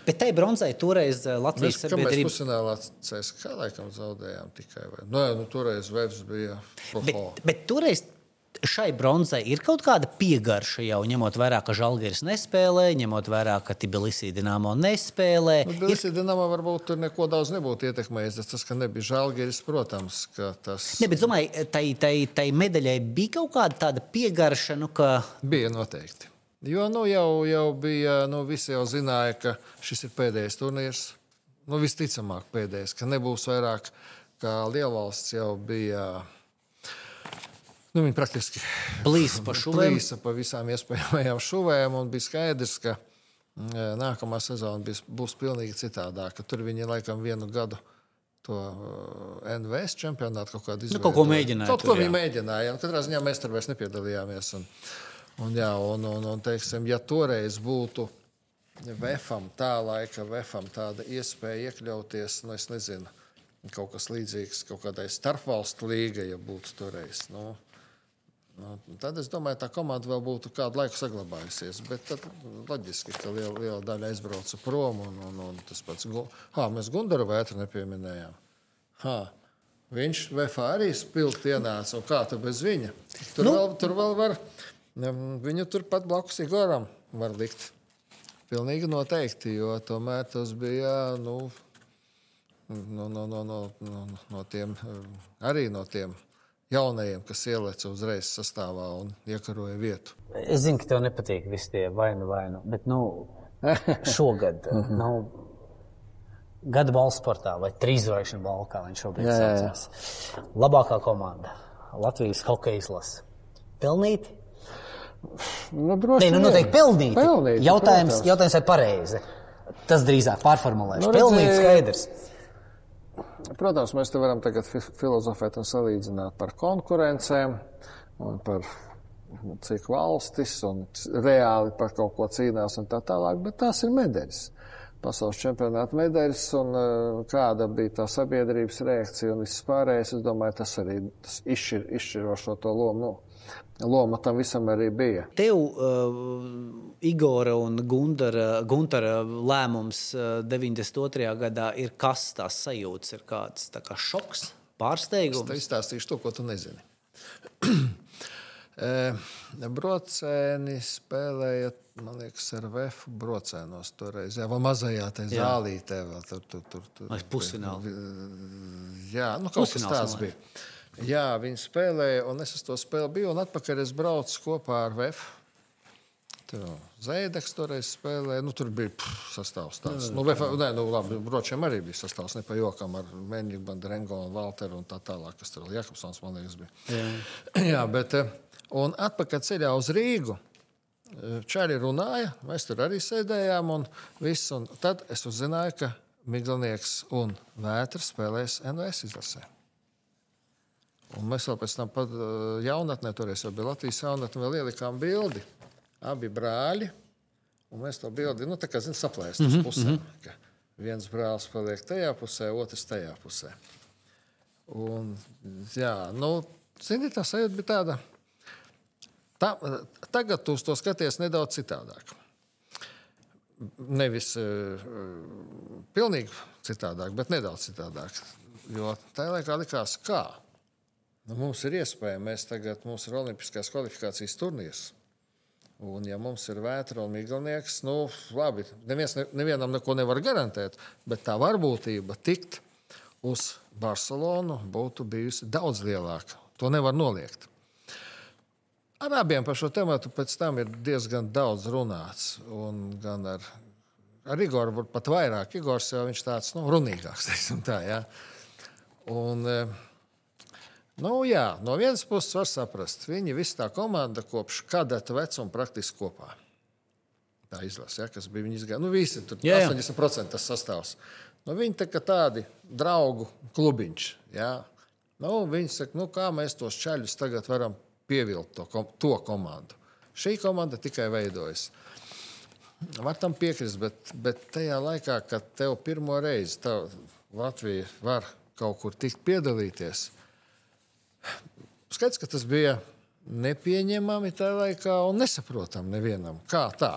S1: Bet tai bronzai toreiz Latvijas
S2: mēs, sabiedrība... mēs pusfinālā CSK laikam zaudējām tikai. Vai? Nu, jā, nu, toreiz Vēbs bija.
S1: Bet, bet toreiz šai bronzai ir kaut kāda piegarša jau ņemot vērā, ka Žalgiris nespēlē, ņemot vērā, ka Tbilisī Dienāmo nespēlē.
S2: Nu, Tbilisī ir... Dienāmo varbūt tur neko daudz nebūtu ietekmējis. Tas, ka nebija Žalgiris, protams, ka tas.
S1: Ne, bet domāju, tai, tai, tai medaļai bija kaut kāda tāda piegarša, nu, ka.
S2: Bija noteikti. Jo nu, jau, jau bija, nu, visi jau zināja, ka šis ir pēdējais turnīrs. Nu, visticamāk, pēdējais, ka nebūs vairāk, kā Lielvalsts jau bija Nu, viņi praktiski
S1: plīsa pa.
S2: Plīsa pa visām iespējamajām šuvēm. Bija skaidrs, ka mm, nākamā sezona būs, būs pilnīgi citādāka. Tur viņi laikam vienu gadu to NVS čempionātu kaut kādu
S1: izdarīju. Nu, kaut ko mēģināja.
S2: Kaut ko viņi mēģināja. Katrā ziņā mēs tur vairs nepiedalījāmies. Un, un, jā, un, un, un teiksim, ja toreiz būtu VFam, tā laika VFam tāda iespēja iekļauties, nu, es nezinu, kaut kas līdzīgs kaut kādai starpvalstu līgai, ja būtu toreiz. Nu, Nu, tad es domāju, tā komanda vēl būtu kādu laiku saglabājusies. Bet tad loģiski, ka liela, liela daļa aizbrauca prom. Un, un, un tas pats, ha, mēs Gundaru vētru nepieminējām. Ha, viņš VFA arī spilgti ienāca. Kā tu bez viņa? Tur, nu. vēl, tur vēl var, viņu turpat blakus Igoram var likt. Pilnīgi noteikti, jo tomēr tas bija nu, no, no, no, no, no, no tiem, arī no tiem jaunajiem, kas ielica uzreiz sastāvā un iekaroja vietu.
S4: Es zinu, ka tev nepatīk visi tie vainu, vainu, bet nu, šogad. Nu, Gada balss sportā vai trīsvaigžņu balvā, kā viņš šobrīd saucās. Labākā komanda Latvijas hokeja izlase. Pelnīti?
S5: Nu, droši,
S4: Nē, nu, noteikti pelnīti. pelnīti jautājums, protams. jautājums ir pareizi. Tas drīzāk pārformulēšu. Nu, pelnīti skaidrs.
S5: Protams, mēs te varam tagad filozofēt un salīdzināt par konkurencēm un par cik valstis un reāli par kaut ko cīnās un tā tālāk, bet tās ir medaļas. Pasaules čempionāta medaļas un uh, kāda bija tā sabiedrības reakcija un viss pārējais, es domāju, tas arī tas izšķir, izšķirošo to lomu. Loma tam visam arī bija.
S1: Tev, uh, Igora un Gundara, Guntara lēmums uh, 92. gadā ir kas tās sajūtas, ir kāds kā šoks, pārsteigums?
S2: Es izstāstīšu to, ko tu nezini. Eh, brocēni spēlēja, man liekas, ar Vēfu brocēnos toreiz. Jā, mazajā tā zālītē vēl tur, tur, tur. tur
S1: pusfinālā.
S2: Jā, nu kaut kas tāds bija. Jā, viņi spēlēja, un es uz to spēli biju, un atpakaļ es braucu kopā ar VF. Zēdeks toreiz spēlēja. Nu, tur bija pff, sastāvs tāds. Nu, VF, nē, nu, labi, bročiem arī bija sastāvs. Ne pa jokam ar Mēņģi, Bandrengo un Valteru un tā tālāk, kas tur vēl Jakobsons, man liekas, bija. Jā, Jā bet, eh, un atpakaļ ceļā uz Rīgu. Eh, Čāri runāja, mēs tur arī sēdējām, un, viss, un tad es uzzināju, ka Miglinieks un Vētras spēlēs NVS izlasē. Un mēs vēl pēc tam pat jaunatnē, toreiz jau bija Latvijas jaunatnē, vēl ielikām bildi. Abi brāļi. Un mēs to bildi, nu, tā kā zinām, saplēst uz mm -hmm. viens brālis paliek tajā pusē, otrs tajā pusē. Un, jā, nu, zini, tā sajūta bija tāda. Tā, tagad tu to skaties nedaudz citādāk. Nevis uh, pilnīgi citādāk, bet nedaudz citādāk. Jo tajā laikā likās, kā Nu, mums ir iespēja, mēs tagad mums ir Olimpiskās kvalifikācijas turnīrs. Un, ja mums ir vētra un miglalnieks, nu, labi, neviens, ne, nevienam neko nevar garantēt, bet tā varbūtība tikt uz Barcelonu būtu bijusi daudz lielāka. To nevar noliegt. Ar abiem par šo tēmu pēc tam ir diezgan daudz runāts. Gan ar, ar Igoru pat vairāk. Igors jau ir tāds nu, runīgāks. Tā, ja? un, Nu, jā, no vienas puses var saprast, viņi visi tā komanda kopš kadeta vecuma praktiski kopā. Tā izlase, ja, kas bija viņa izgāja. Nu, visi tur jā, jā. 80% tas sastāvs. Nu, viņi tā kā tādi draugu klubiņš. Ja. Nu, viņi saka, nu, kā mēs tos čaļus tagad varam pievilkt to, to komandu. Šī komanda tikai veidojas. Var tam piekrist, bet, bet tajā laikā, kad tev pirmo reizi Latvija var kaut kur tikt piedalīties, skaidrs, ka tas bija nepieņemami tajā laikā un nesaprotami nevienam. Kā tā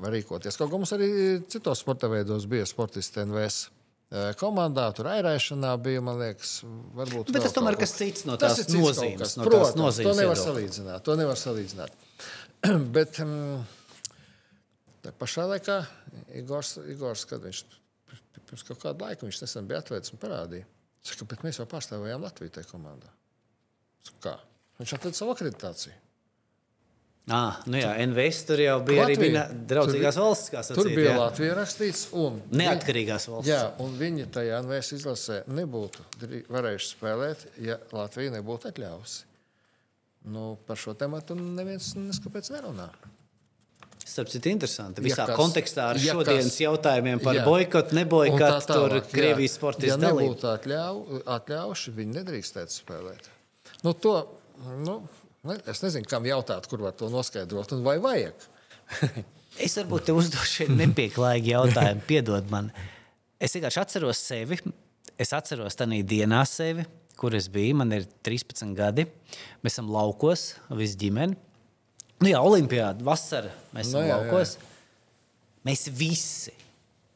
S2: var rīkoties? Kaut kā mums arī citos sporta veidos bija sportisti NVS eh, komandā, tur airēšanā bija, man liekas, varbūt.
S1: Bet tas tomēr kas cits no
S2: Tas
S1: tās
S2: ir cits
S1: nozīmes.
S2: kas.
S1: No tās
S2: Protams,
S1: nozīmes
S2: to nevar
S1: viedokļa.
S2: salīdzināt. To nevar salīdzināt. Bet um, tā pašā laikā Igors, Igors kad viņš pirms kaut kāda laika viņš nesen bija atvērts un parādīja, saka, bet mēs jau pārstāvējām Latviju tajā komandā. Saku, Kā? Viņš atveda savu akreditāciju.
S1: Ah, nu jā, NVS tur jau bija arī
S2: Latvija.
S1: viņa draudzīgās
S2: Tur-
S1: valsts, kā sacīt.
S2: Tur bija
S1: jā.
S2: Latvija rakstīts, un
S1: Neatkarīgās valsts.
S2: Jā, un viņi tajā NVS izlasē nebūtu varējuši spēlēt, ja Latvija nebūtu atļāvusi. Nu, par šo tēmu neviens neskapēc nerunā.
S1: Starp citu, interesanti.
S2: Ja
S1: Visā
S2: kas-
S1: kontekstā ar
S2: ja
S1: šodienas
S2: kas-
S1: jautājumiem par
S2: Jā.
S1: boikotu,
S2: Un tā
S1: neboikotu, tur. Krievijas sportisti
S2: Ja
S1: dalību.
S2: nebūtu atļau, atļauši, viņi nedrīkstētu spēlēt. Nu, to, nu, ne, es nezinu, kam jautāt, kur var to noskaidrot un vai vajag.
S1: Es varbūt te uzdošu nepieklājīgi jautājumu, piedod man. Es vienkārši atceros sevi. Es atceros tajā dienā sevi, kur es biju. Man ir 13 gadi. Mēs esam laukos, visi ģimene. Nu, jā, Olimpijāda, vasara. Mēs esam
S2: Nu, jā, jā.
S1: laukos. Mēs visi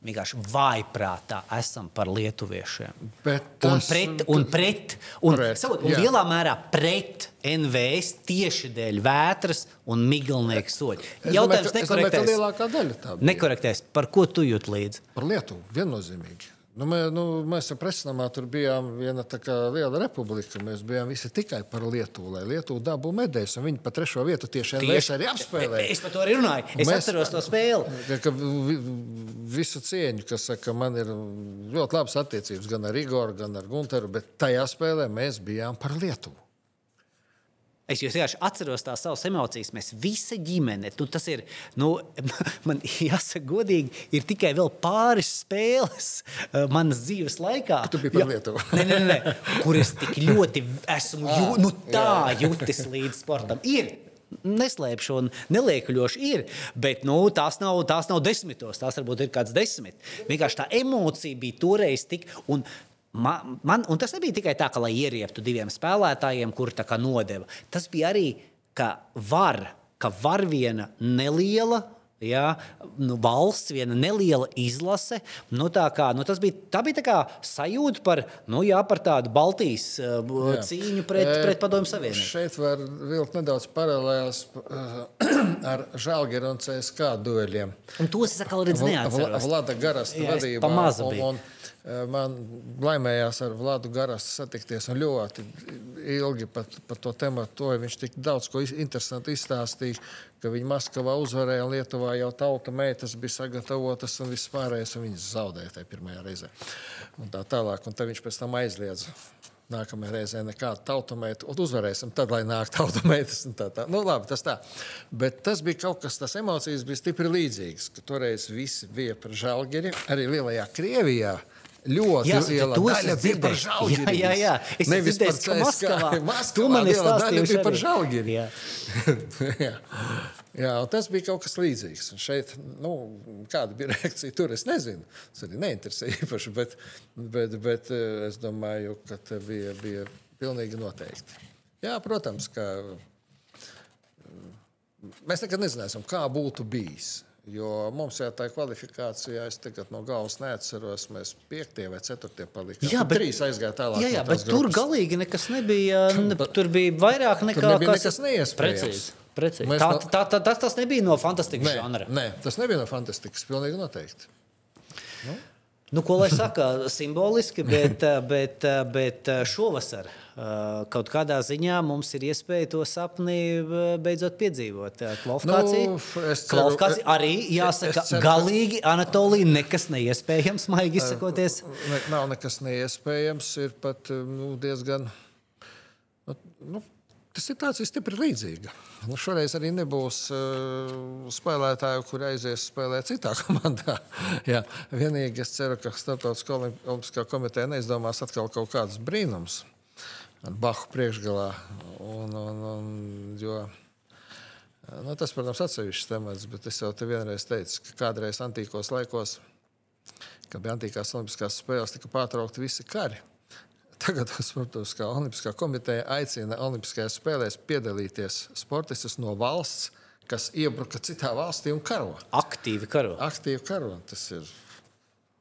S1: vienkārši vājprātā esam par lietuviešiem.
S2: Bet
S1: Un
S2: tas-
S1: pret, un pret, un,
S2: Pret,
S1: pret, un
S2: jā.
S1: lielā mērā pret NVS tieši dēļ vētras un miglnieku soļu. Jautājums
S2: ka- es domāju, ka lielākā daļa tā bija.
S1: Nekorektais. Par ko tu jūt līdzi?
S2: Par Lietuvu viennozīmīgi. Nu, mē, nu, mēs ar presinamā tur bijām viena liela republika. Mēs bijām visi tikai par Lietuvu, lai Lietuva dabū medaļas. Viņi pa trešo vietu tieši, tieši arī apspēlēja.
S1: Es par to arī runāju. Es
S2: Mēs-
S1: atceros to spēli.
S2: Ka, ka vi- visu cieņu, kas saka, man ir ļoti labas attiecības gan ar Igoru, gan ar Gunteru, bet tajā spēlē mēs bijām par Lietuvu.
S1: Es jau vienkārši atceros tās savas emocijas. Mēs visi ģimene, tu, tas ir, nu, man jāsaka, godīgi, ir tikai vēl pāris spēles uh, manas dzīves laikā.
S2: Tu biji par. Lietuvu.
S1: Nē, nē, nē, kur es tik ļoti esmu jū, nu, tā jutis līdz sportam. Ir. Neslēpšu, un neliekuļoši ir, bet nu, tās, nav, tās nav desmitos. Tās varbūt ir kāds desmit. Vienkārši tā emocija bija toreiz tik. Un man, man, un tas nebija tikai tā, ka lai ierieptu diviem spēlētājiem, kur tā kā nodeva. Tas bija arī, ka var, ka var viena neliela Jā, nu, valsts, viena neliela izlase. Nu, tā kā, nu, bija, tā bija tā sajūta par, nu, jā, par tādu Baltijas uh,
S2: Jā.
S1: cīņu pret,
S2: E,
S1: pret Padomju Savienību.
S2: Šeit var vilkt nedaudz paralēlās uh, ar Žalgiru un CSK dueļiem.
S1: Un tos es atkal redzu, neatceros.
S2: Vlada
S1: es
S2: vadībā.
S1: pamazu
S2: un, un, eh, man laimējās ar Vladu Garastu satikties un ļoti ilgi par, par to tematu. Viņš tik daudz ko interesantu izstāstīja, ka viņi Maskavā uzvarēja un Lietuvā jau tauta meitas bija sagatavotas un viss pārējais, un viņas zaudēja tajā pirmajā reizē. Un tā tālāk, un tad viņš pēc tam aizliedza. Nākamajā reizē nekāda tautamēta. Uzvarēsim, tad, lai nāk tautamētas. un Tā, tā. Nu, labi, tas tā. Bet tas bija kaut kas, tas emocijas bija stipri līdzīgas. ka Toreiz visi bija par žēlgeri. Arī lielajā Krievijā ļoti
S1: Jā,
S2: liela daļa bija par žēlgeri.
S1: Jā, jā, jā. Es
S2: Nevis par
S1: dzirdēju, ka
S2: CSKA.
S1: Maskavā.
S2: Maskavā
S1: Tu man
S2: liela daļa bija par žēlgeri.
S1: Jā.
S2: jā. jā, tas bija kaut kas līdzīgs. Un šeit, nu, kāda bija reakcija tur, es nezinu. Tas arī neinteresē īpaši, bet, bet, bet eh, es domāju, ka te bija, bija pilnīgi noteikti. Jā, protams, ka mm, mēs nekad nezināsim, kā būtu bijis. Jo mums jau tā kvalifikācijā, es tagad no galvas neatceros, mēs piektie vai ceturtie palikām.
S1: Jā,
S2: Tur
S1: bet-
S2: trīs aizgāja tālāk.
S1: Jā, jā,
S2: no
S1: bet tur
S2: grupas.
S1: galīgi nekas nebija. ne- Tur bija vairāk nekā
S2: nebija
S1: kas-
S2: nekas neiespējams.
S1: Precīzi. Precīzi.
S2: Mēs
S1: Tā,
S2: no-
S1: tā, tā, tas, tas nebija no fantastikas
S2: Nē,
S1: žanra.
S2: nē, tas nebija no fantastikas, pilnīgi noteikti.
S1: Nu, ko lai saka, simboliski, bet, bet, bet šovasar kaut kādā ziņā mums ir iespēja to sapni beidzot piedzīvot. Kvalifikācija,
S2: Nu, ceru-
S1: kvalifikācija arī jāsaka,
S2: ceru,
S1: galīgi Anatolija nekas neiespējams, maigi izsakoties.
S2: Ne, nav nekas neiespējams, ir pat nu, diezgan. Nu, nu, ir tāds ir stipri līdzīga. Nu, šoreiz arī nebūs uh, spēlētāju, kur aizies spēlēt citā komandā. Jā, vienīgi es ceru, ka Startautiskā olimpiskā komiteja neizdomās atkal kaut kādus brīnumus ar Bahu priekšgalā. Un, un, un, jo Nu, tas, protams, ir atsevišķs temats, bet es jau te vienreiz teicu, ka kādreiz antīkos laikos, kad bija antīkās olimpiskās spēles, tika pārtraukti visi kari. Tagad, protams, kā Olimpiskā komiteja aicina Olimpiskajās spēlēs piedalīties sportistus no valsts, kas iebruka citā valstī un karo.
S1: Aktīvi karo.
S2: Aktīvi karo. Tas ir.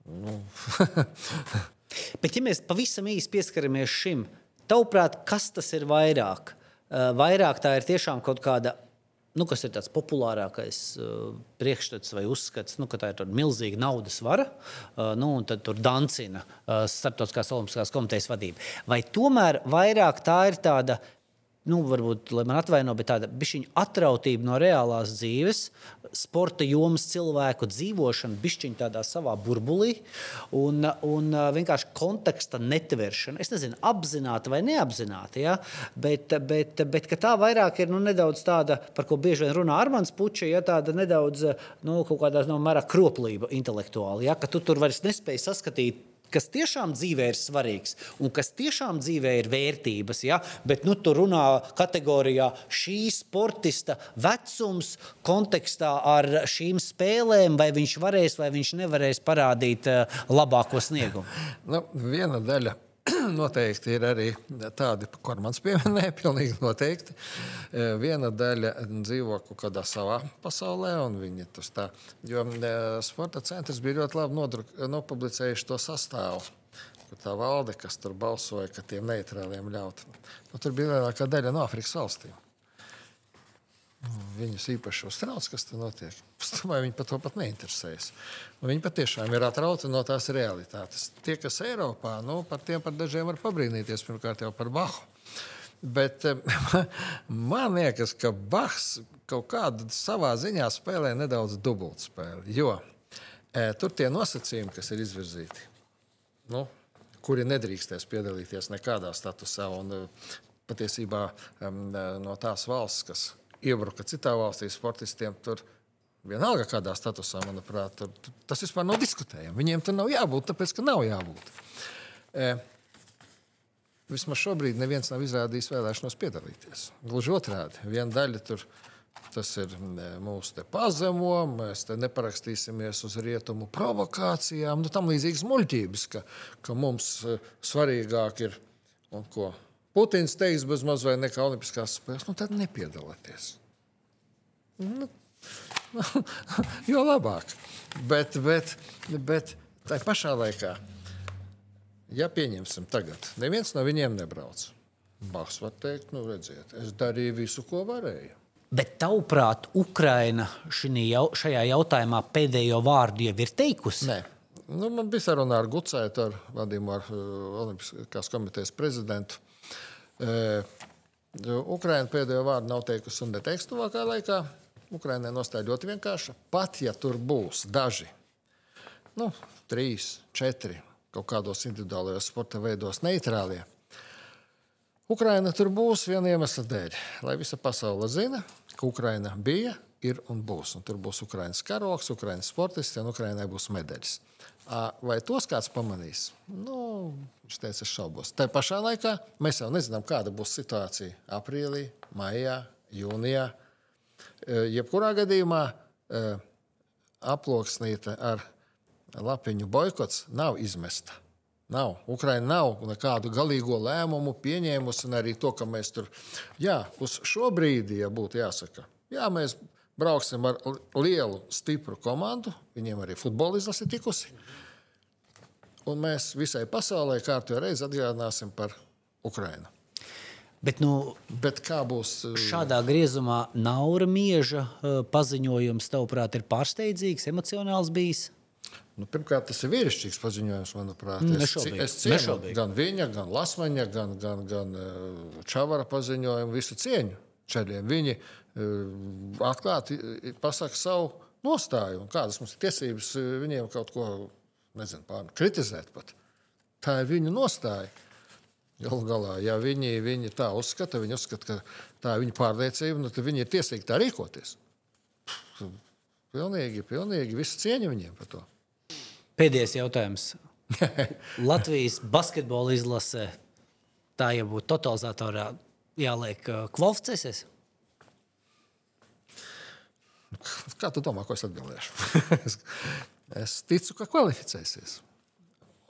S2: Nu.
S1: Bet, ja mēs pavisam īsi pieskaramies šim, tavuprāt, kas tas ir vairāk? Eh, vairāk tā ir tiešām kaut kāda nu, kas ir tāds populārākais uh, priekšstats vai uzskats, nu, ka tā ir milzīga naudas vara, uh, nu, un tad tur dancina uh, Startautiskās Olimpiskās komitejas vadība. Vai tomēr vairāk tā ir tāda nu, varbūt, lai man atvaino, bet tāda bišķiņa atrautība no reālās dzīves, sporta jomas cilvēku dzīvošana, bišķiņa tādā savā burbulī un, un vienkārši konteksta netveršana. Es nezinu, apzināti vai neapzināti, ja? bet, bet, bet tā vairāk ir nu, nedaudz tāda, par ko bieži vien runā Armāns Puķis, ja tāda nedaudz nu, kaut kādā no mērā kroplība intelektuāli, ja? ka tu tur vairs nespēji saskatīt kas tiešām dzīvē ir svarīgs un kas tiešām dzīvē ir vērtības. Ja? Bet nu, tur runā kategorijā šī sportista vecums kontekstā ar šīm spēlēm, vai viņš varēs vai viņš nevarēs parādīt uh, labāko sniegumu.
S2: Nu, viena daļa noteikti ir arī tādi, ko man pieminēja, pilnīgi noteikti. E, viena daļa dzīvo kaut kādā savā pasaulē, un viņi tur tā. Jo e, sporta centrs bija ļoti labi nodruk, nopublicējuši to sastāvu. Tā valde, kas tur balsoja, ka tiem neitrāliem ļaut. Nu, tur bija lielākā daļa no Afrikas valstīm. Viņus īpaši uztrauc, kas tur notiek. Es domāju, viņi par to pat neinteresējas. Un viņi patiešām ir atrauti no tās realitātes. Tie, kas Eiropā, nu, par tiem par dažiem var pabrīnīties, pirmkārt jau par Bahu. Bet man liekas, ka Bahs kaut kādā savā ziņā spēlē nedaudz dubultspēli. Jo e, tur tie nosacījumi, kas ir izvirzīti, nu, kuri nedrīkstēs piedalīties nekādā statusā, un e, patiesībā no tās valsts, kas iebruka citā valstī sportistiem. Tur vienalga kādā statusā, manuprāt, tur, tas vispār nav diskutējams. Viņiem tur nav jābūt, tāpēc ka nav jābūt. E, vismaz šobrīd neviens nav izrādījis vēlēšanos piedalīties. Gluži otrādi, viena daļa tur. Tas ir mūsu pazemo, mēs te neparakstīsimies uz rietumu provokācijām. Nu, tam līdzīgas muļķības, ka, ka mums e, svarīgāk ir un ko Putins teiks bez maz vai nekā Olimpiskās spēles, nu tad nepiedalieties. Nu, jo labāk. Bet, bet, bet tā pašā laikā, ja pieņemsim tagad, neviens no viņiem nebrauc. Baks var teikt, nu redziet, es darīju visu, ko varēju.
S1: Bet tavuprāt, Ukraina jau, šajā jautājumā pēdējo vārdu jau ir teikusi?
S2: Nē. Nu, man bija saruna ar Gucētu, ar Vladimir uh, Olimpiskās komitejas prezidentu. Ukraiņa pēdējo vārdu nav teikusi un neteiks tuvākā laikā. Ukraiņai nostāja ļoti vienkārša. Pat ja tur būs daži, nu, trīs, četri kaut kādos individuālajos sporta veidos neitrālie, Ukraiņa tur būs viena iemesla dēļ. Lai visa pasaule zina, ka Ukraiņa bija, ir un būs. Un tur būs Ukraiņas karoks, Ukraiņas sportisti un Ukraiņai būs medaļas. Vai tos kāds pamanīs? Nu, viņš teica, es šaubos. Tā pašā laikā mēs jau nezinām, kāda būs situācija aprīlī, maijā, jūnijā. Jebkurā gadījumā aploksnīta ar lapiņu boikots nav izmesta. Nav. Ukraiņa nav nekādu galīgo lēmumu pieņēmusi, arī to, ka mēs tur, jā, uz šo brīdi, ja būtu jāsaka, jā, mēs brauksim ar lielu, stipru komandu. Viņiem arī futbola izlase tikusi. Un mēs visai pasaulē kārtībā reizi atgādināsim par Ukrajinu.
S1: Bet, nu,
S2: Bet kā būs?
S1: Uh, šādā griezumā Naura Mieža uh, paziņojums, tavuprāt, ir pārsteidzīgs, emocionāls bijis?
S2: Nu, pirmkārt, tas ir vīrišķīgs paziņojums, manuprāt.
S1: Mm, nešaubīgi.
S2: Es, es cienu gan viņa, gan Lasmaņa, gan, gan, gan uh, Čavara paziņojumu, visu cieņu ceļiem. Viņi atklāti pasaka savu nostāju. Kādas mums ir tiesības viņiem kaut ko nezinu, pār, kritizēt? Pat. Tā ir viņu nostāja. Galu galā, ja viņi, viņi tā uzskata, viņi uzskata, ka tā ir viņu pārliecība, nu, tad viņi ir tiesīgi tā rīkoties. Pilnīgi, pilnīgi visu cieņu viņiem par to.
S1: Pēdējais jautājums. Latvijas basketbola izlase, tā jau būtu totalizatorā jāliek kvalificēsies?
S2: Kā tu domā, ko es atbildēšu? es, es ticu, ka kvalificēsies.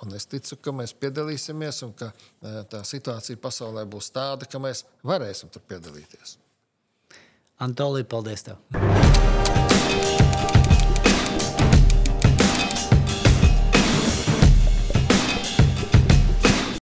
S2: Un es ticu, ka mēs piedalīsimies un ka eh, tā situācija pasaulē būs tāda, ka mēs varēsim tur piedalīties.
S1: Antolī, paldies tev!